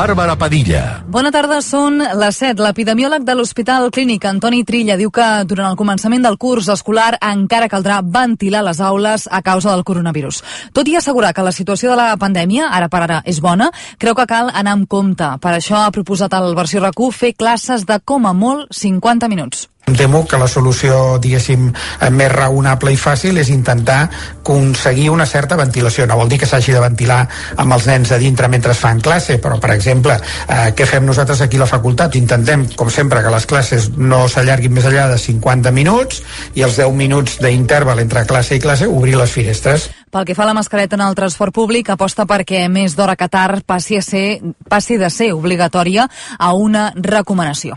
Bàrbara Padilla. Bona tarda, són les 7. L'epidemiòleg de l'Hospital Clínic, Antoni Trilla, diu que durant el començament del curs escolar encara caldrà ventilar les aules a causa del coronavirus. Tot i assegurar que la situació de la pandèmia, ara per ara, és bona, creu que cal anar amb compte. Per això ha proposat al versió RAC1 fer classes de com a molt 50 minuts. Em temo que la solució, diguéssim, eh, més raonable i fàcil és intentar aconseguir una certa ventilació. No vol dir que s'hagi de ventilar amb els nens a dintre mentre es fan classe, però, per exemple, eh, què fem nosaltres aquí a la facultat? Intentem, com sempre, que les classes no s'allarguin més enllà de 50 minuts i els 10 minuts d'interval entre classe i classe obrir les finestres. Pel que fa a la mascareta en el transport públic, aposta perquè més d'hora que tard passi, a ser, passi de ser obligatòria a una recomanació.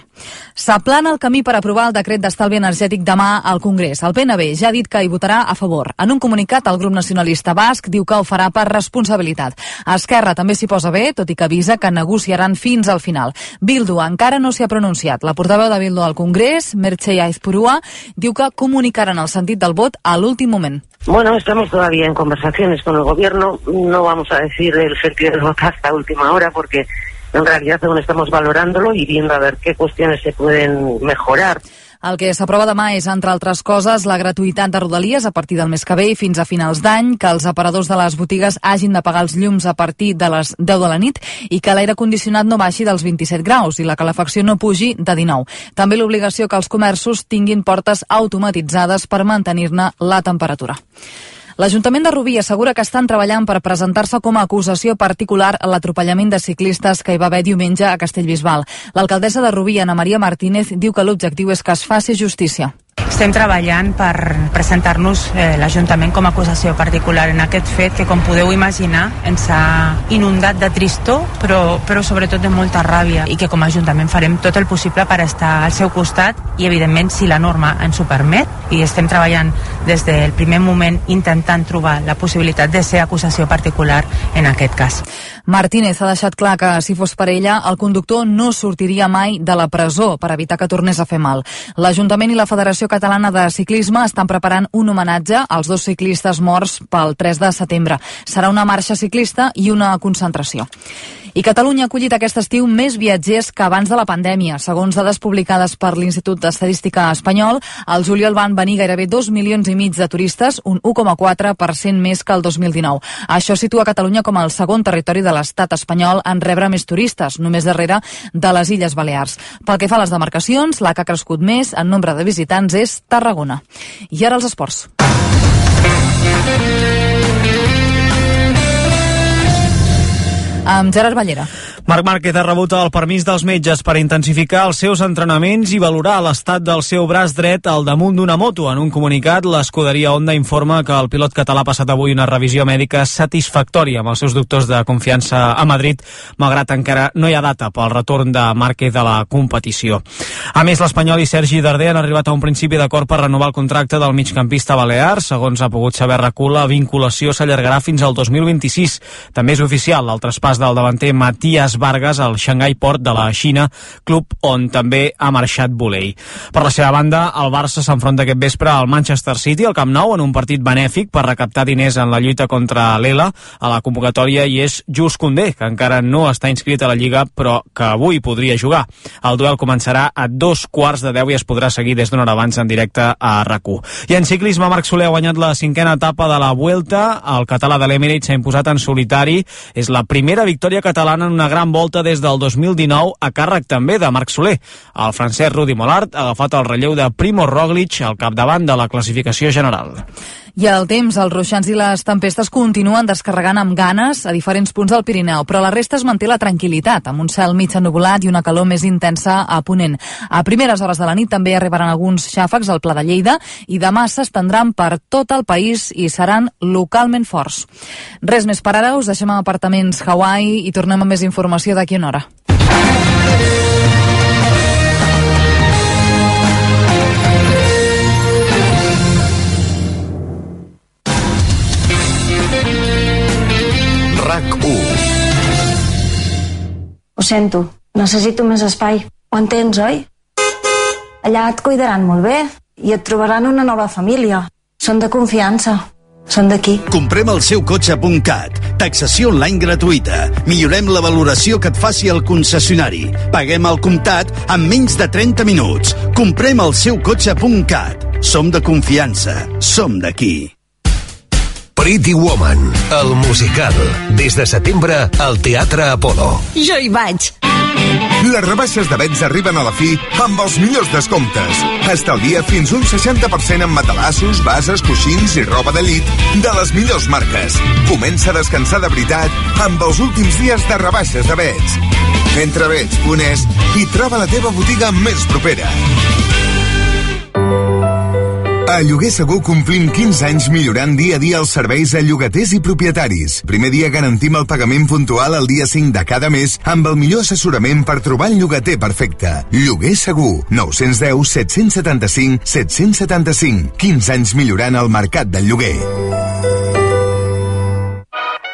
S'aplana el camí per aprovar el decret d'estalvi energètic demà al Congrés. El PNB ja ha dit que hi votarà a favor. En un comunicat, el grup nacionalista basc diu que ho farà per responsabilitat. Esquerra també s'hi posa bé, tot i que avisa que negociaran fins al final. Bildu encara no s'hi ha pronunciat. La portaveu de Bildu al Congrés, Merche Aizpurua, diu que comunicaran el sentit del vot a l'últim moment. Bueno, estamos todavía en conversaciones con el gobierno. No vamos a decir el sentido del voto hasta última hora porque en realidad aún estamos valorándolo y viendo a ver qué cuestiones se pueden mejorar. El que s'aprova demà és, entre altres coses, la gratuïtat de Rodalies a partir del mes que ve i fins a finals d'any, que els aparadors de les botigues hagin de pagar els llums a partir de les 10 de la nit i que l'aire condicionat no baixi dels 27 graus i la calefacció no pugi de 19. També l'obligació que els comerços tinguin portes automatitzades per mantenir-ne la temperatura. L'Ajuntament de Rubí assegura que estan treballant per presentar-se com a acusació particular a l'atropellament de ciclistes que hi va haver diumenge a Castellbisbal. L'alcaldessa de Rubí, Ana Maria Martínez, diu que l'objectiu és que es faci justícia. Estem treballant per presentar-nos eh, l'Ajuntament com a acusació particular en aquest fet que, com podeu imaginar, ens ha inundat de tristor, però, però sobretot de molta ràbia i que com a Ajuntament farem tot el possible per estar al seu costat i, evidentment, si la norma ens ho permet, i estem treballant des del primer moment intentant trobar la possibilitat de ser acusació particular en aquest cas. Martínez ha deixat clar que, si fos per ella, el conductor no sortiria mai de la presó per evitar que tornés a fer mal. L'Ajuntament i la Federació Catalana de Ciclisme estan preparant un homenatge als dos ciclistes morts pel 3 de setembre. Serà una marxa ciclista i una concentració. I Catalunya ha acollit aquest estiu més viatgers que abans de la pandèmia. Segons dades publicades per l'Institut d'Estadística Espanyol, al juliol van venir gairebé 2 milions i mig de turistes, un 1,4% més que el 2019. Això situa Catalunya com el segon territori de l'estat espanyol en rebre més turistes, només darrere de les Illes Balears. Pel que fa a les demarcacions, la que ha crescut més en nombre de visitants és Tarragona. I ara els esports. Amb Gerard Ballera. Marc Márquez ha rebut el permís dels metges per intensificar els seus entrenaments i valorar l'estat del seu braç dret al damunt d'una moto. En un comunicat, l'escuderia Honda informa que el pilot català ha passat avui una revisió mèdica satisfactòria amb els seus doctors de confiança a Madrid, malgrat encara no hi ha data pel retorn de Márquez a la competició. A més, l'Espanyol i Sergi Darder han arribat a un principi d'acord per renovar el contracte del migcampista balear. Segons ha pogut saber RAC1, la vinculació s'allargarà fins al 2026. També és oficial el traspàs del davanter Matías Vargas al Shanghai Port de la Xina, club on també ha marxat Bolei. Per la seva banda, el Barça s'enfronta aquest vespre al Manchester City al Camp Nou en un partit benèfic per recaptar diners en la lluita contra l'ELA. A la convocatòria hi és Just Condé, que encara no està inscrit a la Lliga, però que avui podria jugar. El duel començarà a dos quarts de deu i es podrà seguir des d'una hora abans en directe a rac I en ciclisme, Marc Soler ha guanyat la cinquena etapa de la Vuelta. El català de l'Emirates s'ha imposat en solitari. És la primera victòria catalana en una gran volta des del 2019 a càrrec també de Marc Soler. El francès Rudi Molart ha agafat el relleu de Primo Roglic al capdavant de la classificació general. I el temps, els ruixants i les tempestes continuen descarregant amb ganes a diferents punts del Pirineu, però la resta es manté la tranquil·litat, amb un cel mig ennubulat i una calor més intensa a Ponent. A primeres hores de la nit també arribaran alguns xàfecs al Pla de Lleida i demà s'estendran per tot el país i seran localment forts. Res més per ara, us deixem a apartaments Hawaii i tornem amb més informació d'aquí una hora. RAC1 Ho sento, necessito més espai. Ho entens, oi? Allà et cuidaran molt bé i et trobaran una nova família. Són de confiança. Són d'aquí. Comprem el seu cotxe.cat. Taxació online gratuïta. Millorem la valoració que et faci el concessionari. Paguem al comptat en menys de 30 minuts. Comprem el seu cotxe.cat. Som de confiança. Som d'aquí. Pretty Woman, el musical. Des de setembre al Teatre Apolo. Jo hi vaig. Les rebaixes de Bets arriben a la fi amb els millors descomptes. Estalvia fins un 60% en matalassos, bases, coixins i roba d'elit de les millors marques. Comença a descansar de veritat amb els últims dies de rebaixes de Bets. Entra a Bets.es i troba la teva botiga més propera. A Lloguer Segur complim 15 anys millorant dia a dia els serveis a llogaters i propietaris. Primer dia garantim el pagament puntual el dia 5 de cada mes amb el millor assessorament per trobar el llogater perfecte. Lloguer Segur. 910 775 775. 15 anys millorant el mercat del lloguer.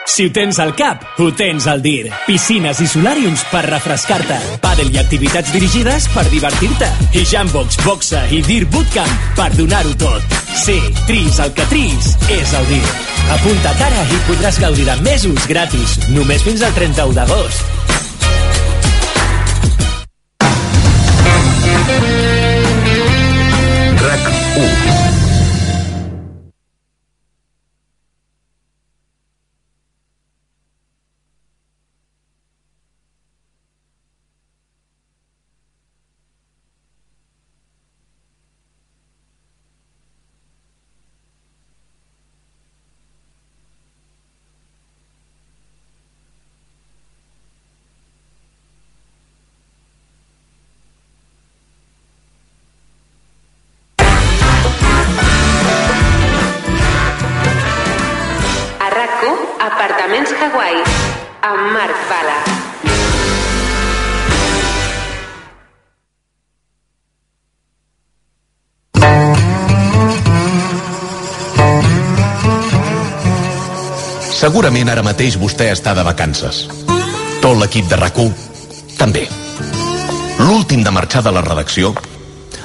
Si ho tens al cap, ho tens al DIR. Piscines i solàriums per refrescar-te. Pàdel i activitats dirigides per divertir-te. I Jambox, boxa i DIR Bootcamp per donar-ho tot. Sí, tris el que tris és el DIR. Apunta't ara i podràs gaudir de mesos gratis, només fins al 31 d'agost. RAC 1. Segurament ara mateix vostè està de vacances. Tot l'equip de rac també. L'últim de marxar de la redacció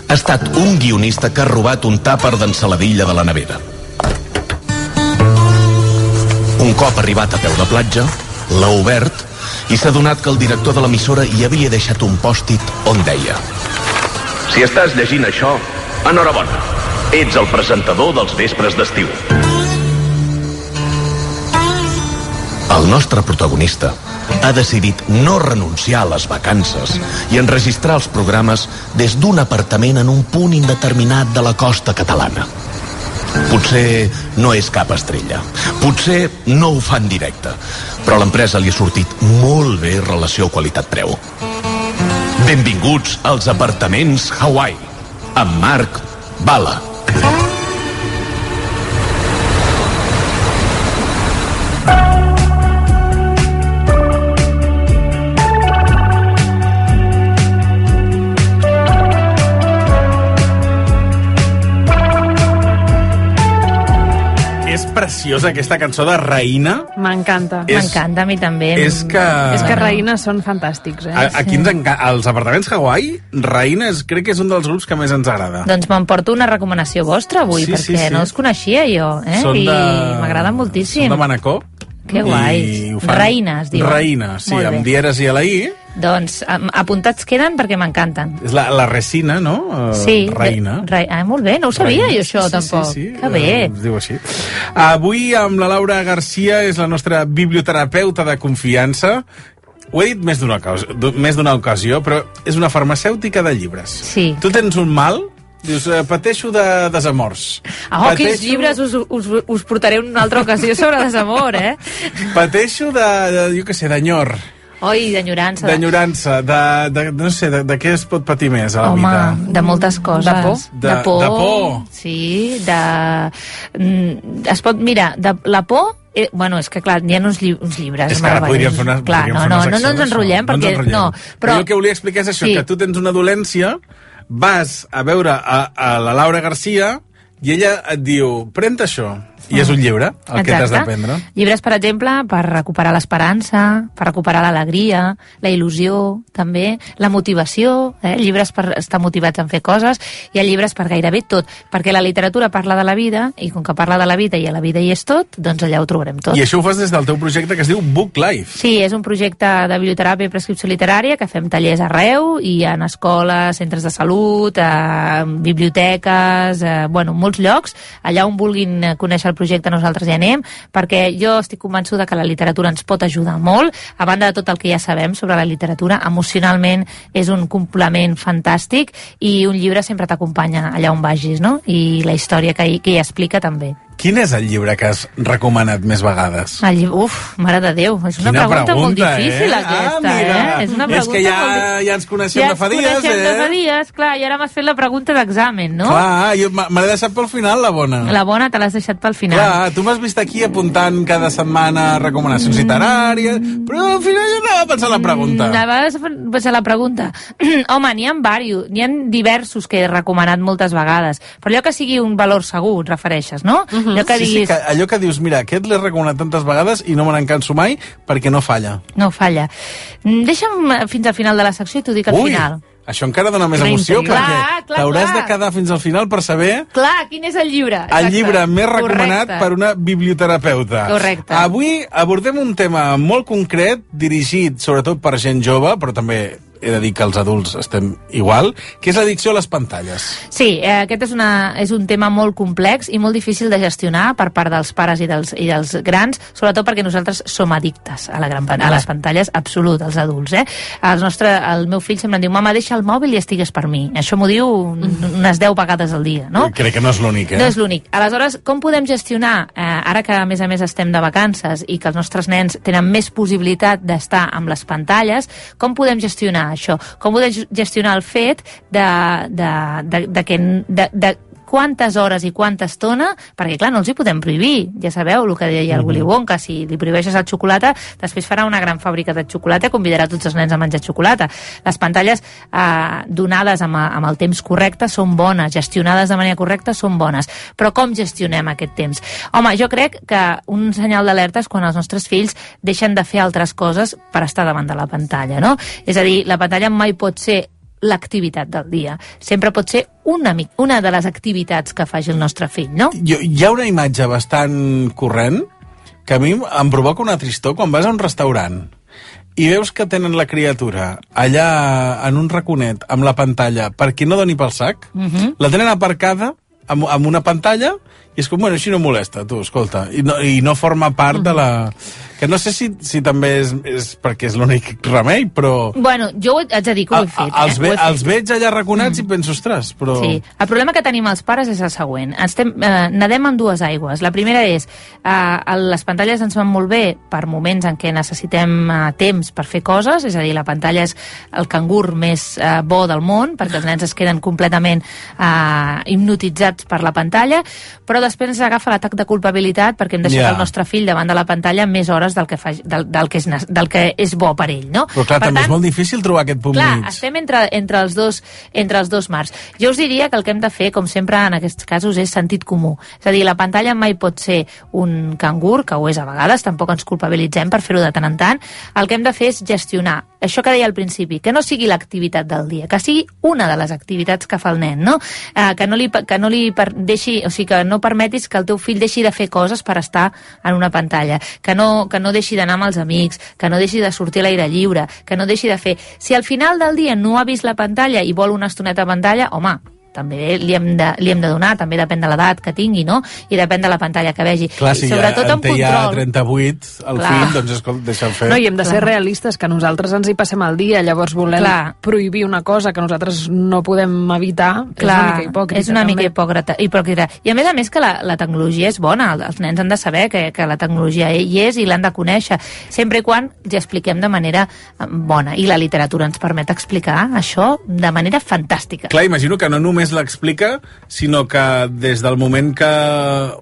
ha estat un guionista que ha robat un tàper d'ensaladilla de la nevera. Un cop arribat a peu de platja, l'ha obert i s'ha donat que el director de l'emissora hi havia deixat un pòstit on deia Si estàs llegint això, enhorabona. Ets el presentador dels vespres d'estiu. El nostre protagonista ha decidit no renunciar a les vacances i enregistrar els programes des d'un apartament en un punt indeterminat de la costa catalana. Potser no és cap estrella. Potser no ho fan directe. Però l'empresa li ha sortit molt bé relació qualitat-preu. Benvinguts als apartaments Hawaii. Amb Marc Bala. Preciosa aquesta cançó de Reina. M'encanta. M'encanta, a mi també. és que- És que Reina són fantàstics, eh? A, aquí ens enca... als apartaments Hawaii, Reina és, crec que és un dels grups que més ens agrada. Doncs m'emporto una recomanació vostra avui, Sí, perquè sí, sí. no els coneixia jo, eh? Són I de- m'agraden moltíssim. Són de Manacor. Que guai. Reina, es diu. Reina, sí, Molt bé. amb dieres i a la I. Doncs apuntats queden perquè m'encanten. És la, la resina, no? Eh, Sí. Reina. Re... Ah, molt bé, no ho sabia Reina. jo això, sí, tampoc. Sí, sí, Que bé. Es diu així. Avui amb la Laura Garcia és la nostra biblioterapeuta de confiança. Ho he dit més d'una ocasió, més d'una ocasió, però és una farmacèutica de llibres. Sí. Tu tens un mal, dius, eh, pateixo de desamors. Ah, oh, quins llibres us, us, us portaré en una altra ocasió sobre desamor, eh? Pateixo de, de jo què sé, d'enyor, Oi, d'enyorança. d'enyorança, de, de, no sé, de, de què es pot patir més a la Home, vida? de moltes coses. De por? De, De- por. de por. Sí, de... mm, Es pot, mira, de la por... Eh, bueno, és que clar, hi ha uns, lli uns llibres És que ara podríem fer una, clar, podríem no, fer no, una no, no ens enrotllem, No ens perquè... enrotllem. No, però... jo el que volia explicar és això, Sí. que tu tens una dolència, vas a veure a, a la Laura Garcia i ella et diu, pren això. I és un llibre, el que t'has Exacte. d'aprendre. Llibres, per exemple, per recuperar l'esperança, per recuperar l'alegria, la il·lusió, també, la motivació, eh? llibres per estar motivats en fer coses, hi ha llibres per gairebé tot, perquè la literatura parla de la vida, i com que parla de la vida i a la vida hi és tot, doncs allà ho trobarem tot. I això ho fas des del teu projecte que es diu Book Life. Sí, és un projecte de biblioteràpia i prescripció literària que fem tallers arreu i en escoles, centres de salut, eh, biblioteques, eh, bueno, molts llocs. Allà on vulguin conèixer el projecte nosaltres hi anem, perquè jo estic convençuda que la literatura ens pot ajudar molt, a banda de tot el que ja sabem sobre la literatura, emocionalment és un complement fantàstic i un llibre sempre t'acompanya allà on vagis, no? I la història que hi, que hi explica també. Quin és el llibre que has recomanat més vegades? El llibre, uf, mare de Déu, és una Quina pregunta, molt pregunta, difícil eh? aquesta, Ah, mira. eh? És una És pregunta que ja- molt ja ens coneixem ja de fa ens dies, coneixem de eh? fa dies, clar, i ara m'has fet la pregunta d'examen, no? Clar, jo me l'he deixat pel final, la bona. La bona te l'has deixat pel final. Clar, tu m'has vist aquí apuntant cada setmana recomanacions literàries, però al final jo anava pensant la pregunta. Mm, A vegades pues, a la pregunta. Home, n'hi ha diversos, n'hi ha diversos que he recomanat moltes vegades, però allò que sigui un valor segur, et refereixes, no? Allò que sí, diguis, sí, que allò que dius, mira, aquest l'he recomanat tantes vegades i no me n'encanso mai perquè no falla. no falla. Mm, Deixa'm eh, fins al final de la secció i t'ho dic al Ui, final. això encara dona més emoció perquè Clar, clar, t'hauràs de quedar fins al final per saber Clar, quin és el llibre? el Exacte. llibre més recomanat Correcte. per una biblioterapeuta. Correcte. Avui abordem un tema molt concret, dirigit sobretot per gent jove, però també he de dir que els adults estem igual, que és l'addicció a les pantalles. Sí, eh, aquest és, una, és un tema molt complex i molt difícil de gestionar per part dels pares i dels, i dels grans, sobretot perquè nosaltres som addictes a, la gran, a les pantalles, absolut, els adults. Eh? Els nostre, el meu fill sempre em diu, mama, deixa el mòbil i estigues per mi. Això m'ho diu unes 10 vegades al dia, no? Crec que no és l'únic, eh? No és l'únic. Aleshores, com podem gestionar, eh, ara que a més a més estem de vacances i que els nostres nens tenen més possibilitat d'estar amb les pantalles, com podem gestionar això? Com podem gestionar el fet de, de, de, de que... De, de, quantes hores i quanta estona, perquè clar, no els hi podem prohibir, ja sabeu el que deia el Willy Wonka, si li prohibeixes el xocolata, després farà una gran fàbrica de xocolata i convidarà tots els nens a menjar xocolata. Les pantalles eh, donades amb, amb el temps correcte són bones, gestionades de manera correcta són bones, però com gestionem aquest temps? Home, jo crec que un senyal d'alerta és quan els nostres fills deixen de fer altres coses per estar davant de la pantalla, no? És a dir, la pantalla mai pot ser l'activitat del dia. Sempre pot ser una, una de les activitats que faci el nostre fill, no? Jo, hi ha una imatge bastant corrent que a mi em provoca una tristor quan vas a un restaurant i veus que tenen la criatura allà en un raconet amb la pantalla perquè no doni pel sac, Uh -huh. la tenen aparcada amb, amb una pantalla i és com, bueno, així no molesta, tu, escolta, i no, i no forma part de la... Que no sé si, si també és, és perquè és l'únic remei, però... Bueno, jo ho haig de dir que ho he fet, els, eh? ve, Ho he fet. els veig allà raconats mm. i penso, ostres, però... Sí. El problema que tenim els pares és el següent. Estem, eh, nedem en dues aigües. La primera és, eh, les pantalles ens van molt bé per moments en què necessitem eh, temps per fer coses, és a dir, la pantalla és el cangur més eh, bo del món, perquè els nens es queden completament eh, hipnotitzats per la pantalla, però després ens agafa l'atac de culpabilitat perquè hem deixat Ja. el nostre fill davant de la pantalla més hores del que, fa, del, del, que, és, del que és bo per ell, no? Però clar, per també és molt difícil trobar aquest punt Clar, mig. estem entre, entre, els dos, entre els dos mars. Jo us diria que el que hem de fer, com sempre en aquests casos, és sentit comú. És a dir, la pantalla mai pot ser un cangur, que ho és a vegades, tampoc ens culpabilitzem per fer-ho de tant en tant. El que hem de fer és gestionar això que deia al principi, que no sigui l'activitat del dia, que sigui una de les activitats que fa el nen, no? Eh, que no li, que no li per, deixi, o sigui, que no permetis que el teu fill deixi de fer coses per estar en una pantalla, que no, que no deixi d'anar amb els amics, que no deixi de sortir a l'aire lliure, que no deixi de fer... Si al final del dia no ha vist la pantalla i vol una estoneta a pantalla, home, també li hem, de, li hem de donar, també depèn de l'edat que tingui, no? I depèn de la pantalla que vegi. Clar, I si sobretot ja, en té ja control. 38, el Clar. fill, doncs escolta, deixa'l fer. No, i hem de ser Clar. realistes, que nosaltres ens hi passem el dia, llavors volem Clar. prohibir una cosa que nosaltres no podem evitar, Clar, és una mica hipòcrita. és una mica també. hipòcrita, hipòcrita. I a més a més que la, la tecnologia és bona, el- els nens han de saber que, que la tecnologia hi és i l'han de conèixer, sempre i quan ja expliquem de manera eh, bona. I la literatura ens permet explicar això de manera fantàstica. Clar, imagino que no només només l'explica, sinó que des del moment que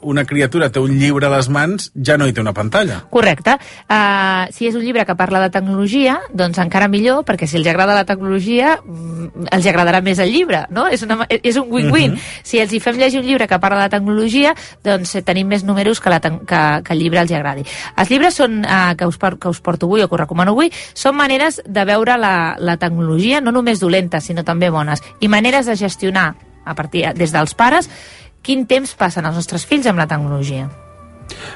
una criatura té un llibre a les mans, ja no hi té una pantalla. Correcte. Uh, si és un llibre que parla de tecnologia, doncs encara millor, perquè si els agrada la tecnologia, mm, els agradarà més el llibre, no? És, una, és un win-win. Mhm. Si els hi fem llegir un llibre que parla de tecnologia, doncs eh, tenim més números que, la, que, que el llibre els agradi. Els llibres són, uh, que, us, que us porto avui o que us recomano avui, són maneres de veure la, la tecnologia, no només dolentes, sinó també bones, i maneres de gestionar, a partir des dels pares, quin temps passen els nostres fills amb la tecnologia.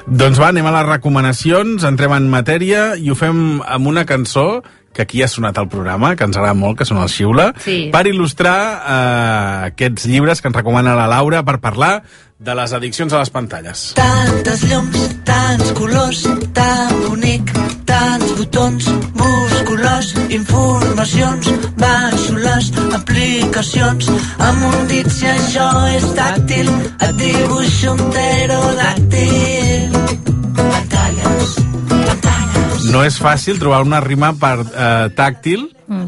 Doncs va, anem a les recomanacions, entrem en matèria i ho fem amb una cançó que aquí ha sonat al programa, que ens agrada molt, que són el Xiula, Sí. per il·lustrar eh, aquests llibres que ens recomana la Laura per parlar de les addiccions a les pantalles. Tantes llums, tants colors, tan bonic, tants botons, musculós, informacions, baixo les aplicacions, amb un dit si això és tàctil, et dibuixo un pterodàctil. No és fàcil trobar una rima per eh, tàctil. Mm.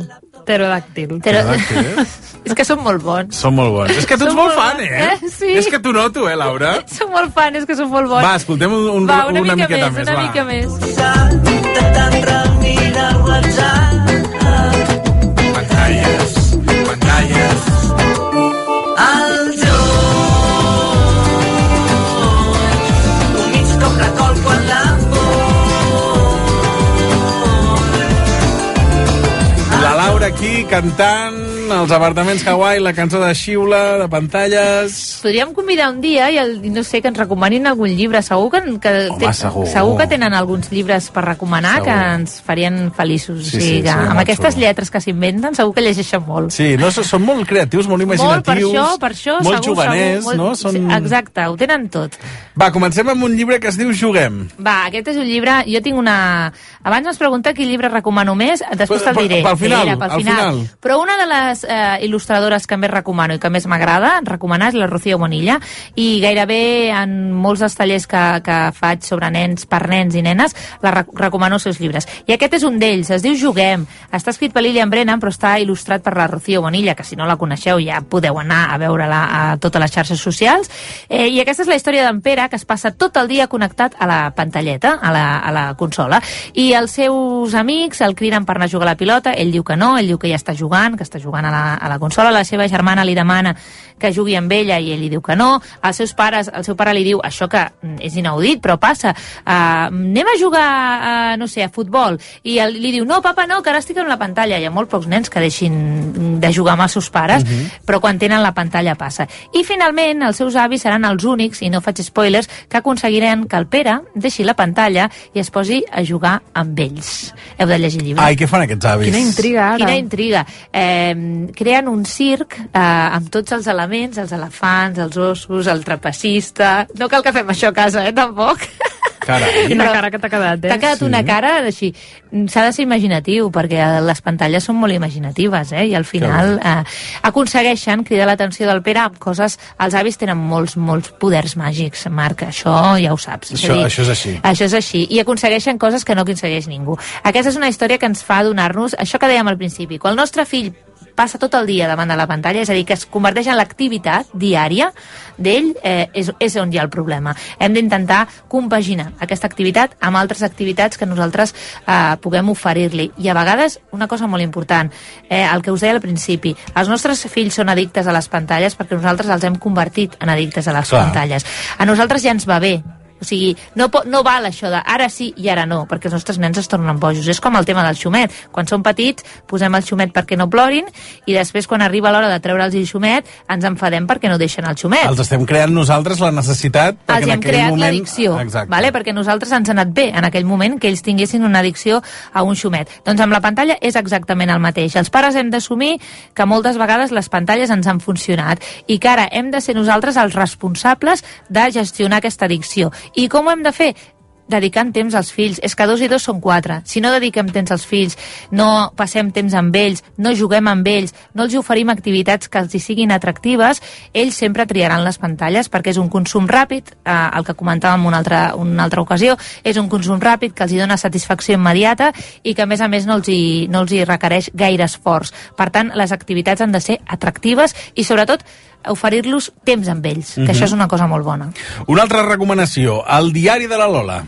Pterodàctil. Pterodàctil, eh? És que són molt bons. Són molt bons. És que tu ets Són molt molt fan, eh? eh? Sí. És que t'ho noto, eh, Laura? Són molt fan, és que són molt bons. Va, escoltem un, un, Va, una, una mica miqueta més, més, una va. mica més. Cantant els apartaments Hawaii, la cançó de Xiula, de pantalles... Podríem convidar un dia i, el, no sé, que ens recomanin algun llibre. Segur que, que, Home, segur. segur que tenen alguns llibres per recomanar Segur. que ens farien feliços. Sí, o sigui, sí, que sí, amb aquestes xulo. lletres que s'inventen segur que llegeixen molt. Sí, no, són- molt creatius, molt Molt, per imaginatius, això, per això, molt segur, juganers, segur, molt, no? Són... sí, exacte, ho tenen tot. Va, comencem amb un llibre que es diu Juguem. Va, aquest és un llibre... Jo tinc una... Abans m'has preguntat quin llibre recomano més, després te'l diré. pel final, Mira, pel al final. Però una de les eh, il·lustradores que més recomano i que més m'agrada recomanar és la Rocío Bonilla i gairebé en molts dels tallers que, que faig sobre nens, per nens i nenes, la rec recomano els seus llibres. I aquest és un d'ells, es diu Juguem. Està escrit per Lilian Brennan, però està il·lustrat per la Rocío Bonilla, que si no la coneixeu ja podeu anar a veure-la a totes les xarxes socials. Eh, I aquesta és la història d'en Pere, que es passa tot el dia connectat a la pantalleta, a la, a la consola, i els seus amics el criden per anar a jugar a la pilota, ell diu que no, ell diu que ja està jugant, que està jugant la, a la consola, la seva germana li demana que jugui amb ella i ell li diu que no, els seus pares, el seu pare li diu això que mm, és inaudit, però passa, uh, anem a jugar, uh, no sé, a futbol, i el, li diu, no, papa, no, que ara estic amb la pantalla, hi ha molt pocs nens que deixin de jugar amb els seus pares, Mhm. però quan tenen la pantalla passa. I finalment els seus avis seran els únics, i no faig spoilers, que aconseguiran que el Pere deixi la pantalla i es posi a jugar amb ells. Heu de llegir el llibre. Ai, què fan aquests avis? Quina intriga, ara. Quina intriga. Eh, creen un circ eh, amb tots els elements, els elefants, els ossos, el trapecista... No cal que fem això a casa, eh, tampoc. Carai. Quina Però cara que t'ha quedat, eh? T'ha quedat una cara així. S'ha de ser imaginatiu, perquè les pantalles són molt imaginatives, eh? I al final eh, aconsegueixen cridar l'atenció del Pere amb coses... Els avis tenen molts, molts poders màgics, Marc, això ja ho saps. Això, això és així. Això és així. I aconsegueixen coses que no aconsegueix ningú. Aquesta és una història que ens fa donar-nos això que dèiem al principi. Quan el nostre fill passa tot el dia davant de la pantalla, és a dir, que es converteix en l'activitat diària d'ell, eh, és, és on hi ha el problema. Hem d'intentar compaginar aquesta activitat amb altres activitats que nosaltres eh, puguem oferir-li. I a vegades, una cosa molt important, eh, el que us deia al principi, els nostres fills són addictes a les pantalles perquè nosaltres els hem convertit en addictes a les Clar. pantalles. A nosaltres ja ens va bé o sigui, no, no val això de ara sí i ara no, perquè els nostres nens es tornen bojos. És com el tema del xumet. Quan són petits, posem el xumet perquè no plorin i després, quan arriba l'hora de treure'ls el xumet, ens enfadem perquè no deixen el xumet. Els estem creant nosaltres la necessitat perquè els en aquell creat moment... l'addicció, vale? perquè nosaltres ens ha anat bé en aquell moment que ells tinguessin una addicció a un xumet. Doncs amb la pantalla és exactament el mateix. Els pares hem d'assumir que moltes vegades les pantalles ens han funcionat i que ara hem de ser nosaltres els responsables de gestionar aquesta addicció. I com ho hem de fer? dedicant temps als fills. És que dos i dos són quatre. Si no dediquem temps als fills, no passem temps amb ells, no juguem amb ells, no els oferim activitats que els hi siguin atractives, ells sempre triaran les pantalles perquè és un consum ràpid, eh, el que comentàvem una altra, una altra ocasió, és un consum ràpid que els hi dona satisfacció immediata i que a més a més no els hi, no els hi requereix gaire esforç. Per tant, les activitats han de ser atractives i sobretot oferir-los temps amb ells, que Mhm. això és una cosa molt bona. Una altra recomanació, el diari de la Lola.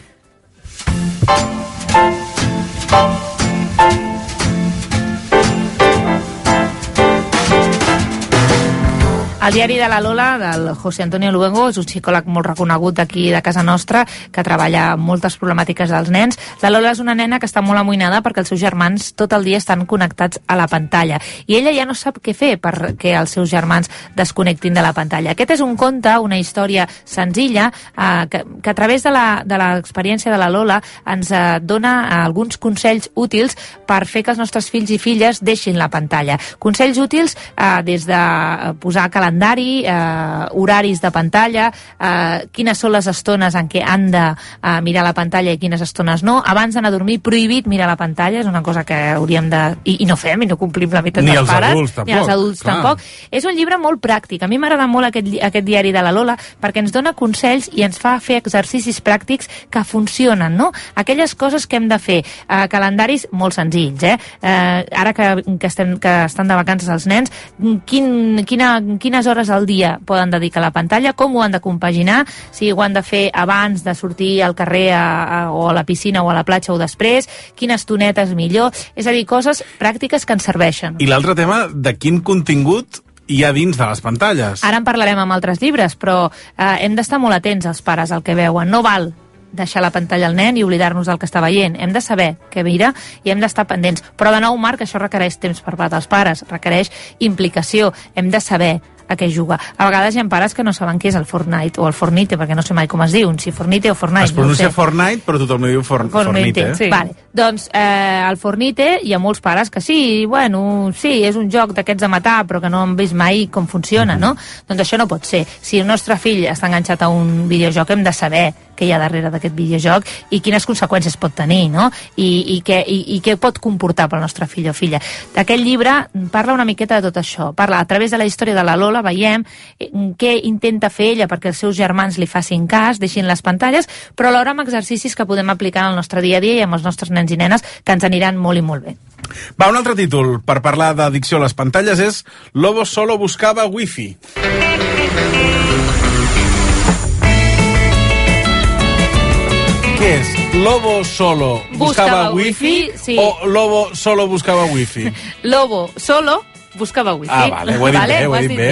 El diari de la Lola, del José Antonio Luengo, és un psicòleg molt reconegut aquí de casa nostra, que treballa amb moltes problemàtiques dels nens. La Lola és una nena que està molt amoïnada perquè els seus germans tot el dia estan connectats a la pantalla. I ella ja no sap què fer perquè els seus germans desconnectin de la pantalla. Aquest és un conte, una història senzilla, eh, que, que a través de l'experiència de, de la Lola ens eh, dona eh, alguns consells útils per fer que els nostres fills i filles deixin la pantalla. Consells útils eh, des de eh, posar calendari, eh, horaris de pantalla, eh, quines són les estones en què han de eh, mirar la pantalla i quines estones no. Abans d'anar a dormir, prohibit mirar la pantalla, és una cosa que hauríem de... I, i no fem, i no complim la meitat Ni dels els pares. adults, Ni els tampoc, adults clar. tampoc. És un llibre molt pràctic. A mi m'agrada molt aquest, aquest diari de la Lola perquè ens dona consells i ens fa fer exercicis pràctics que funcionen, no? Aquelles coses que hem de fer. Eh, calendaris molt senzills, eh? eh ara que, que, estem, que estan de vacances els nens, quin, quina, quines hores al dia poden dedicar a la pantalla, com ho han de compaginar, si ho han de fer abans de sortir al carrer a, a, o a la piscina o a la platja o després, quines tonetes millor, és a dir, coses pràctiques que ens serveixen. I l'altre tema, de quin contingut hi ha dins de les pantalles? Ara en parlarem amb altres llibres, però eh, hem d'estar molt atents als pares al que veuen. No val deixar la pantalla al nen i oblidar-nos del que està veient. Hem de saber què mira i hem d'estar pendents. Però de nou, Marc, això requereix temps per part dels pares, requereix implicació. Hem de saber a què juga. A vegades hi ha pares que no saben què és el Fortnite o el Fornite, perquè no sé mai com es diu, si Fornite o Fortnite. es pronuncia no sé. Fortnite, però tothom li diu for Fornite. eh? Vale. Doncs eh, el Fornite hi ha molts pares que sí, bueno, sí, és un joc d'aquests de matar, però que no han vist mai com funciona, no? Doncs això no pot ser. Si el nostre fill està enganxat a un videojoc, hem de saber què hi ha darrere d'aquest videojoc i quines conseqüències pot tenir, no? I, i, què, i, i què pot comportar pel nostre fill o filla. Aquest llibre parla una miqueta de tot això. Parla a través de la història de la Lola, veiem eh, què intenta fer ella perquè els seus germans li facin cas, deixin les pantalles, però alhora amb exercicis que podem aplicar el nostre dia a dia i amb els nostres nens i nenes que ens aniran molt i molt bé. Va, un altre títol per parlar d'addicció a les pantalles és Lobo solo buscava wifi. És? Lobo solo buscava, Buscava wifi, wifi, sí. o Lobo solo buscava wifi? Lobo solo buscava wifi. Ah, vale, ho he dit bé, ho he dit bé.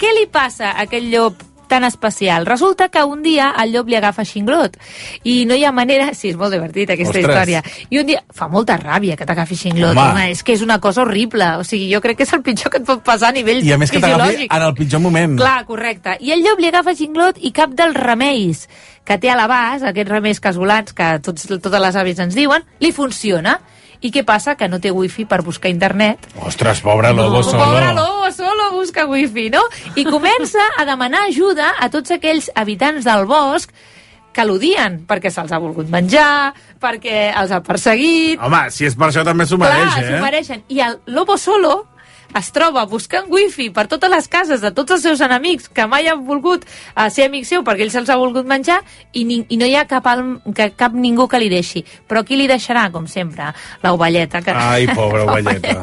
Què li passa a aquest llop tan especial? Resulta que un dia el llop li agafa xinglot i no hi ha manera... Sí, és molt divertit aquesta Ostres. història. I un dia... Fa molta ràbia que t'agafi xinglot. Home. Home. és que és una cosa horrible. O sigui, jo crec que és el pitjor que et pot passar a nivell I a més que t'agafi en el pitjor moment. Clar, correcte. I el llop li agafa xinglot i cap dels remeis que té a l'abast, aquests remeis casolans que tots, totes les avis ens diuen, li funciona. I què passa? Que no té wifi per buscar internet. Ostres, pobre Lobo solo. Pobre Lobo solo busca wifi, no? I comença a demanar ajuda a tots aquells habitants del bosc que l'odien, perquè se'ls ha volgut menjar, perquè els ha perseguit, Home, si és per això també s'ho mereix, Clar, s'ho eh? mereixen. I el Lobo Solo es troba buscant wifi per totes les cases de tots els seus enemics que mai han volgut uh, ser amics seu perquè ell se'ls ha volgut menjar i, ni, i no hi ha cap, alm, que, cap ningú que li deixi. Però qui li deixarà, com sempre? L'ovelleta. Que... Ai, pobra ovelleta.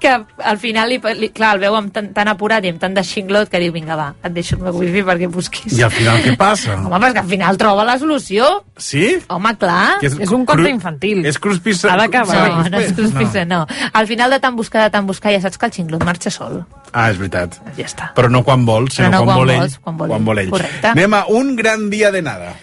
que al final, li, li, clar, el veu amb tan, tan apurat i amb tant de xinglot que diu, vinga, va, et deixo el meu wifi perquè busquis. I al final què passa? Home, però que al final troba la solució. Sí? Home, clar. Que és- És un conte infantil. és cruspissa- Ha d'acabar. No, no és cruspissa, no. Al final de tant buscar, de tant buscar, ja saps que el xinglot marxa sol. Ah, és veritat. Ja està. Però no quan vol, sinó no quan, quan vol ell. vols, quan vol quan vol ell. Correcte. Anem a un gran dia de nada.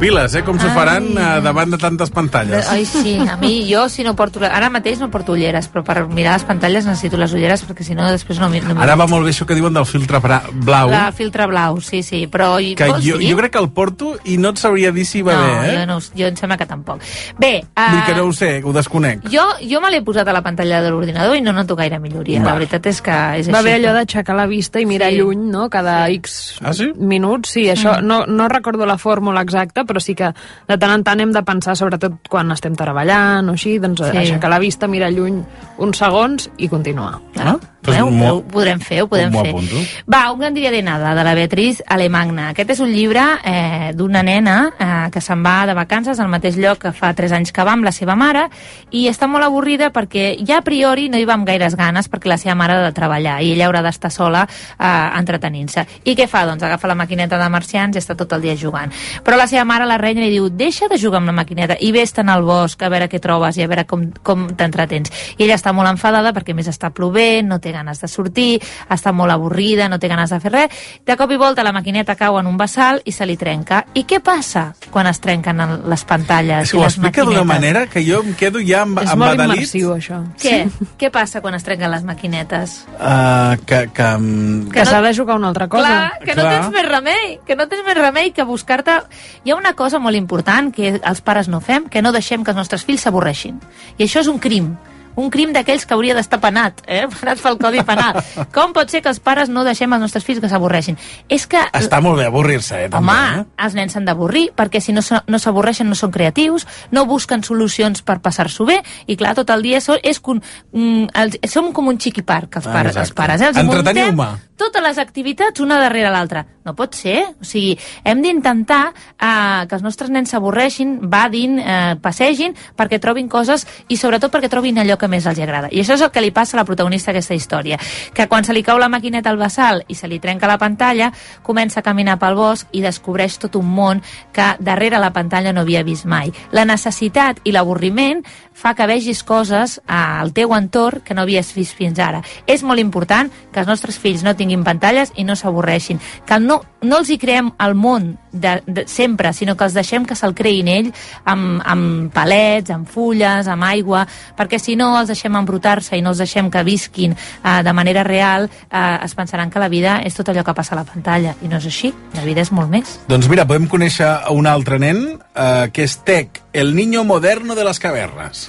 Pobres pupil·les com s'ho faran. Pupil·les, eh? Com s'ho faran eh, davant de tantes pantalles. Ai, sí, a mi, jo si no porto... Ara mateix no porto ulleres, però per mirar les pantalles necessito les ulleres perquè si no després no... no Ara va molt bé això que diuen del filtre blau, La filtre blau, sí, sí, però... que jo, dir? jo crec que el porto i no et sabria dir si va no, bé, eh? jo, no, jo em sembla que tampoc. Bé, Vull dir que uh, no ho sé, ho desconec. jo, jo me l'he posat a la pantalla de l'ordinador i no noto gaire milloria. Va. La veritat és que és Va així. bé allò d'aixecar la vista i mirar Sí. sí. lluny, no?, cada X Ah, sí? minuts. Sí, això, Mm. no, no recordo la fórmula exacta, però sí que de tant en tant hem de pensar, sobretot quan estem treballant o així, doncs Sí. aixecar la vista, mirar lluny uns segons i continuar. Ah? Pues Veu? mo- Ho podrem fer, ho podem fer. apunto. Va, un gran dia de nada, de la Beatriz Alemagna. Aquest és un llibre eh, d'una nena eh, que se'n va de vacances al mateix lloc que fa 3 anys que va amb la seva mare i està molt avorrida perquè ja a priori no hi va amb gaires ganes perquè la seva mare ha de treballar i ella haurà d'estar sola eh, entretenint-se. I què fa? Doncs agafa la maquineta de marcians i està tot el dia jugant. Però la seva mare la renya i li diu deixa de jugar amb la maquineta i vés-te'n al bosc a veure què trobes i a veure com, com t'entretens. I ella està molt enfadada perquè més està plovent, no té ganes de sortir, està molt avorrida, no té ganes de fer res. De cop i volta la maquineta cau en un vessal i se li trenca. I què passa quan es trenquen les pantalles És i que ho les explica d'una maquinetes? manera que jo em quedo ja amb, És molt immersiu, això. Què? Què passa quan es trenquen les maquinetes? Uh, que, que, mm, Que, s'ha de jugar una altra cosa. Clar, que no Clar. tens més remei, que no tens més remei que buscar-te... Hi ha una cosa molt important que els pares no fem, que no deixem que els nostres fills s'avorreixin. I això és un crim. Un crim d'aquells que hauria d'estar penat, eh? penat pel Codi Penal. Com pot ser que els pares no deixem els nostres fills que s'avorreixin? És que... Està molt bé avorrir-se, eh? També, Home, eh? els nens s'han d'avorrir, perquè si no s- no s'avorreixen no són creatius, no busquen solucions per passar-s'ho bé, i clar, tot el dia so, és con, mm, els, som com un xiqui parc, els, Ah, pares, els exacte. pares. Eh? Els Entreteniu-me. totes les activitats una darrere l'altra. No pot ser. O sigui, hem d'intentar eh, que els nostres nens s'avorreixin, vadin, eh, passegin, perquè trobin coses i sobretot perquè trobin allò que més els agrada. I això és el que li passa a la protagonista d'aquesta història. Que quan se li cau la maquineta al vessal i se li trenca la pantalla, comença a caminar pel bosc i descobreix tot un món que darrere la pantalla no havia vist mai. La necessitat i l'avorriment fa que vegis coses al teu entorn que no havies vist fins ara. És molt important que els nostres fills no tinguin pantalles i no s'avorreixin, que no, no els hi creem el món de, de, sempre, sinó que els deixem que se'l creïn ell amb, amb palets, amb fulles, amb aigua, perquè si no els deixem embrutar-se i no els deixem que visquin eh, de manera real, eh, es pensaran que la vida és tot allò que passa a la pantalla, i no és així, la vida és molt més. Doncs mira, podem conèixer un altre nen, eh, que és Tec, el niño moderno de les cavernes.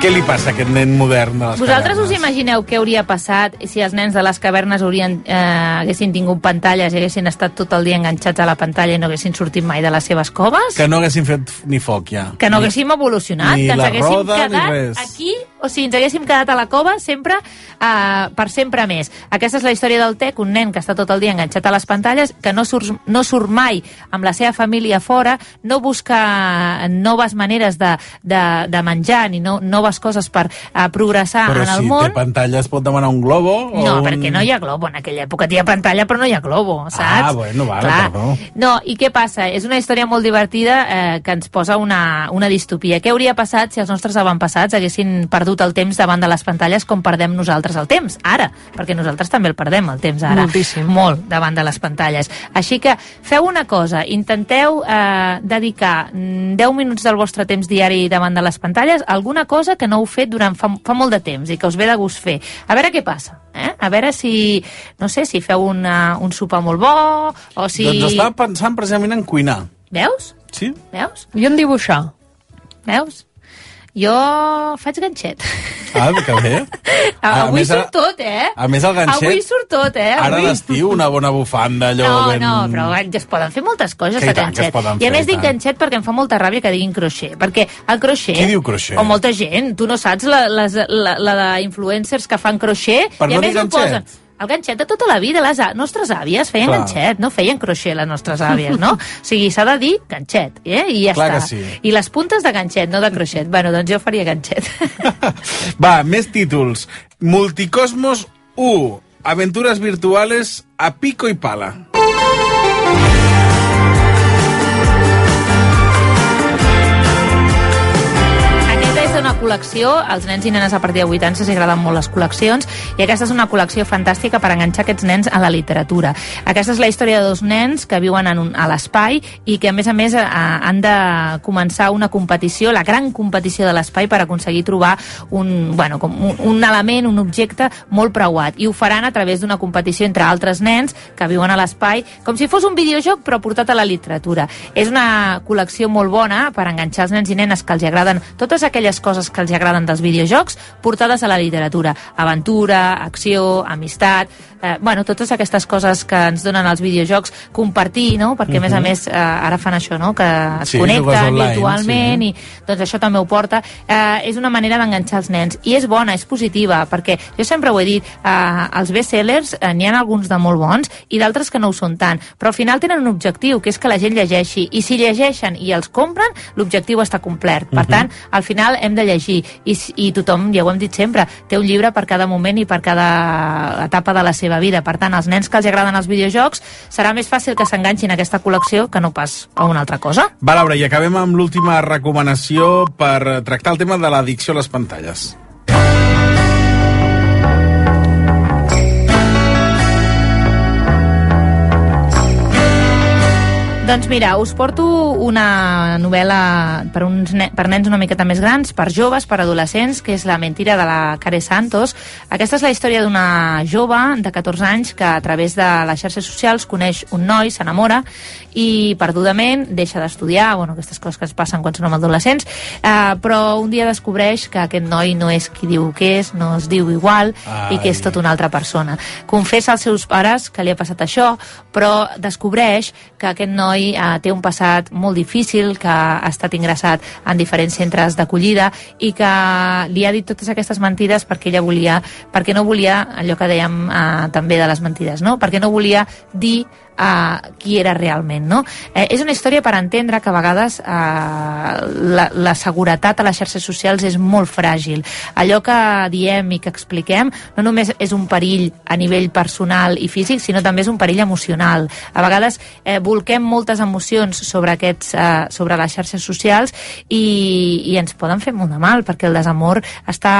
Què li passa a aquest nen modern de les Vosaltres us cavernes? imagineu què hauria passat si els nens de les cavernes haurien, eh, haguessin tingut pantalles i haguessin estat tot el dia enganxats a la pantalla i no haguessin sortit mai de les seves coves? Que no haguessin fet ni foc, ja. que no Ni- haguéssim evolucionat, ni que ens haguéssim roda, quedat aquí, o sigui, ens haguéssim quedat a la cova sempre, eh, per sempre més. Aquesta és la història del Tec, un nen que està tot el dia enganxat a les pantalles, que no surt, no surt mai amb la seva família fora, no busca noves maneres de, de, de menjar ni no, noves coses per eh, progressar Però en el si món. té pantalla es pot demanar un globo? o No, un... perquè no hi ha globo en aquella època. Hi ha pantalla, però no hi ha globo, saps? Ah, bueno, vale, perdó. No, i què passa? És una història molt divertida eh, que ens posa una, una distopia. Què hauria passat si els nostres avantpassats haguessin perdut el temps davant de les pantalles com perdem nosaltres el temps, ara? Perquè nosaltres també el perdem, el temps, ara. Moltíssim. Molt, davant de les pantalles. Així que feu una cosa, intenteu eh, dedicar mm, 10 minuts del vostre temps diari davant de les pantalles a alguna cosa que no heu fet durant fa, fa molt de temps i que us ve de gust fer. A veure què passa. Eh? A veure si, no sé, si feu una, un sopar molt bo o si... Doncs estava pensant precisament en cuinar. Veus? Sí? Veus? Jo en dibuixar. Veus? Jo faig ganxet. Ah, que bé. A Avui més, a- surt tot, eh? a més, el ganxet- Avui surt tot, eh? Ara d'estiu una bona bufanda, allò No, ben... no, però ja es poden fer moltes coses Que a que es ganxet. poden I a més dic ganxet perquè em fa molta ràbia que diguin crochet, perquè el crochet... Qui diu crochet? O molta gent, tu no saps la, les, la, la, la influencers que fan crochet Per i no a dir més ho ganxet? posen... El ganxet de tota la vida, les nostres àvies feien Clar. ganxet, no feien crochet les nostres àvies, no? O sigui, s'ha de dir ganxet, eh? I ja Clar està. sí. I les puntes de ganxet, no de crochet. Bueno, doncs jo faria ganxet. Va, més títols. Multicosmos 1. Aventuras virtuales a pico y pala. Una col·lecció, als nens i nenes a partir de 8 anys els agraden molt les col·leccions, i aquesta és una col·lecció fantàstica per enganxar aquests nens a la literatura. Aquesta és la història de dos nens que viuen en un, a l'espai i que, a més a més, a, han de començar una competició, la gran competició de l'espai per aconseguir trobar un, bueno, com un, un element, un objecte molt preuat. I ho faran a través d'una competició entre altres nens que viuen a l'espai, com si fos un videojoc però portat a la literatura. És una col·lecció molt bona per enganxar els nens i nenes que els agraden totes aquelles coses que els agraden dels videojocs portades a la literatura. Aventura, acció, amistat, eh, bueno, totes aquestes coses que ens donen els videojocs, compartir, no? Perquè, a més a Mhm. més, eh, ara fan això, no? Que es Sí, connecten online, virtualment sí. i doncs això també ho porta. Eh, és una manera d'enganxar els nens. I és bona, és positiva, perquè jo sempre ho he dit, eh, els bestsellers eh, n'hi ha alguns de molt bons i d'altres que no ho són tant, però al final tenen un objectiu, que és que la gent llegeixi, i si llegeixen i els compren, l'objectiu està complert. Per Mhm. tant, al final hem de llegir, i, i tothom, ja ho hem dit sempre, té un llibre per cada moment i per cada etapa de la seva vida. Per tant, als nens que els agraden els videojocs, serà més fàcil que s'enganxin a aquesta col·lecció que no pas a una altra cosa. Va, Laura, i acabem amb l'última recomanació per tractar el tema de l'addicció a les pantalles. Doncs mira, us porto una novel·la per, uns ne per nens una miqueta més grans, per joves, per adolescents, que és La mentira de la Care Santos. Aquesta és la història d'una jove de 14 anys que a través de les xarxes socials coneix un noi, s'enamora i perdudament deixa d'estudiar, bueno, aquestes coses que es passen quan som adolescents, eh, però un dia descobreix que aquest noi no és qui diu que és, no es diu igual Ai. i que és tota una altra persona. Confessa als seus pares que li ha passat això, però descobreix que aquest noi eh, té un passat molt difícil, que ha estat ingressat en diferents centres d'acollida i que li ha dit totes aquestes mentides perquè ella volia, perquè no volia allò que dèiem eh, també de les mentides, no? perquè no volia dir uh, qui era realment. No? Eh, és una història per entendre que a vegades uh, la, la seguretat a les xarxes socials és molt fràgil. Allò que diem i que expliquem no només és un perill a nivell personal i físic, sinó també és un perill emocional. A vegades eh, volquem moltes emocions sobre, aquests, eh, sobre les xarxes socials i, i ens poden fer molt de mal, perquè el desamor està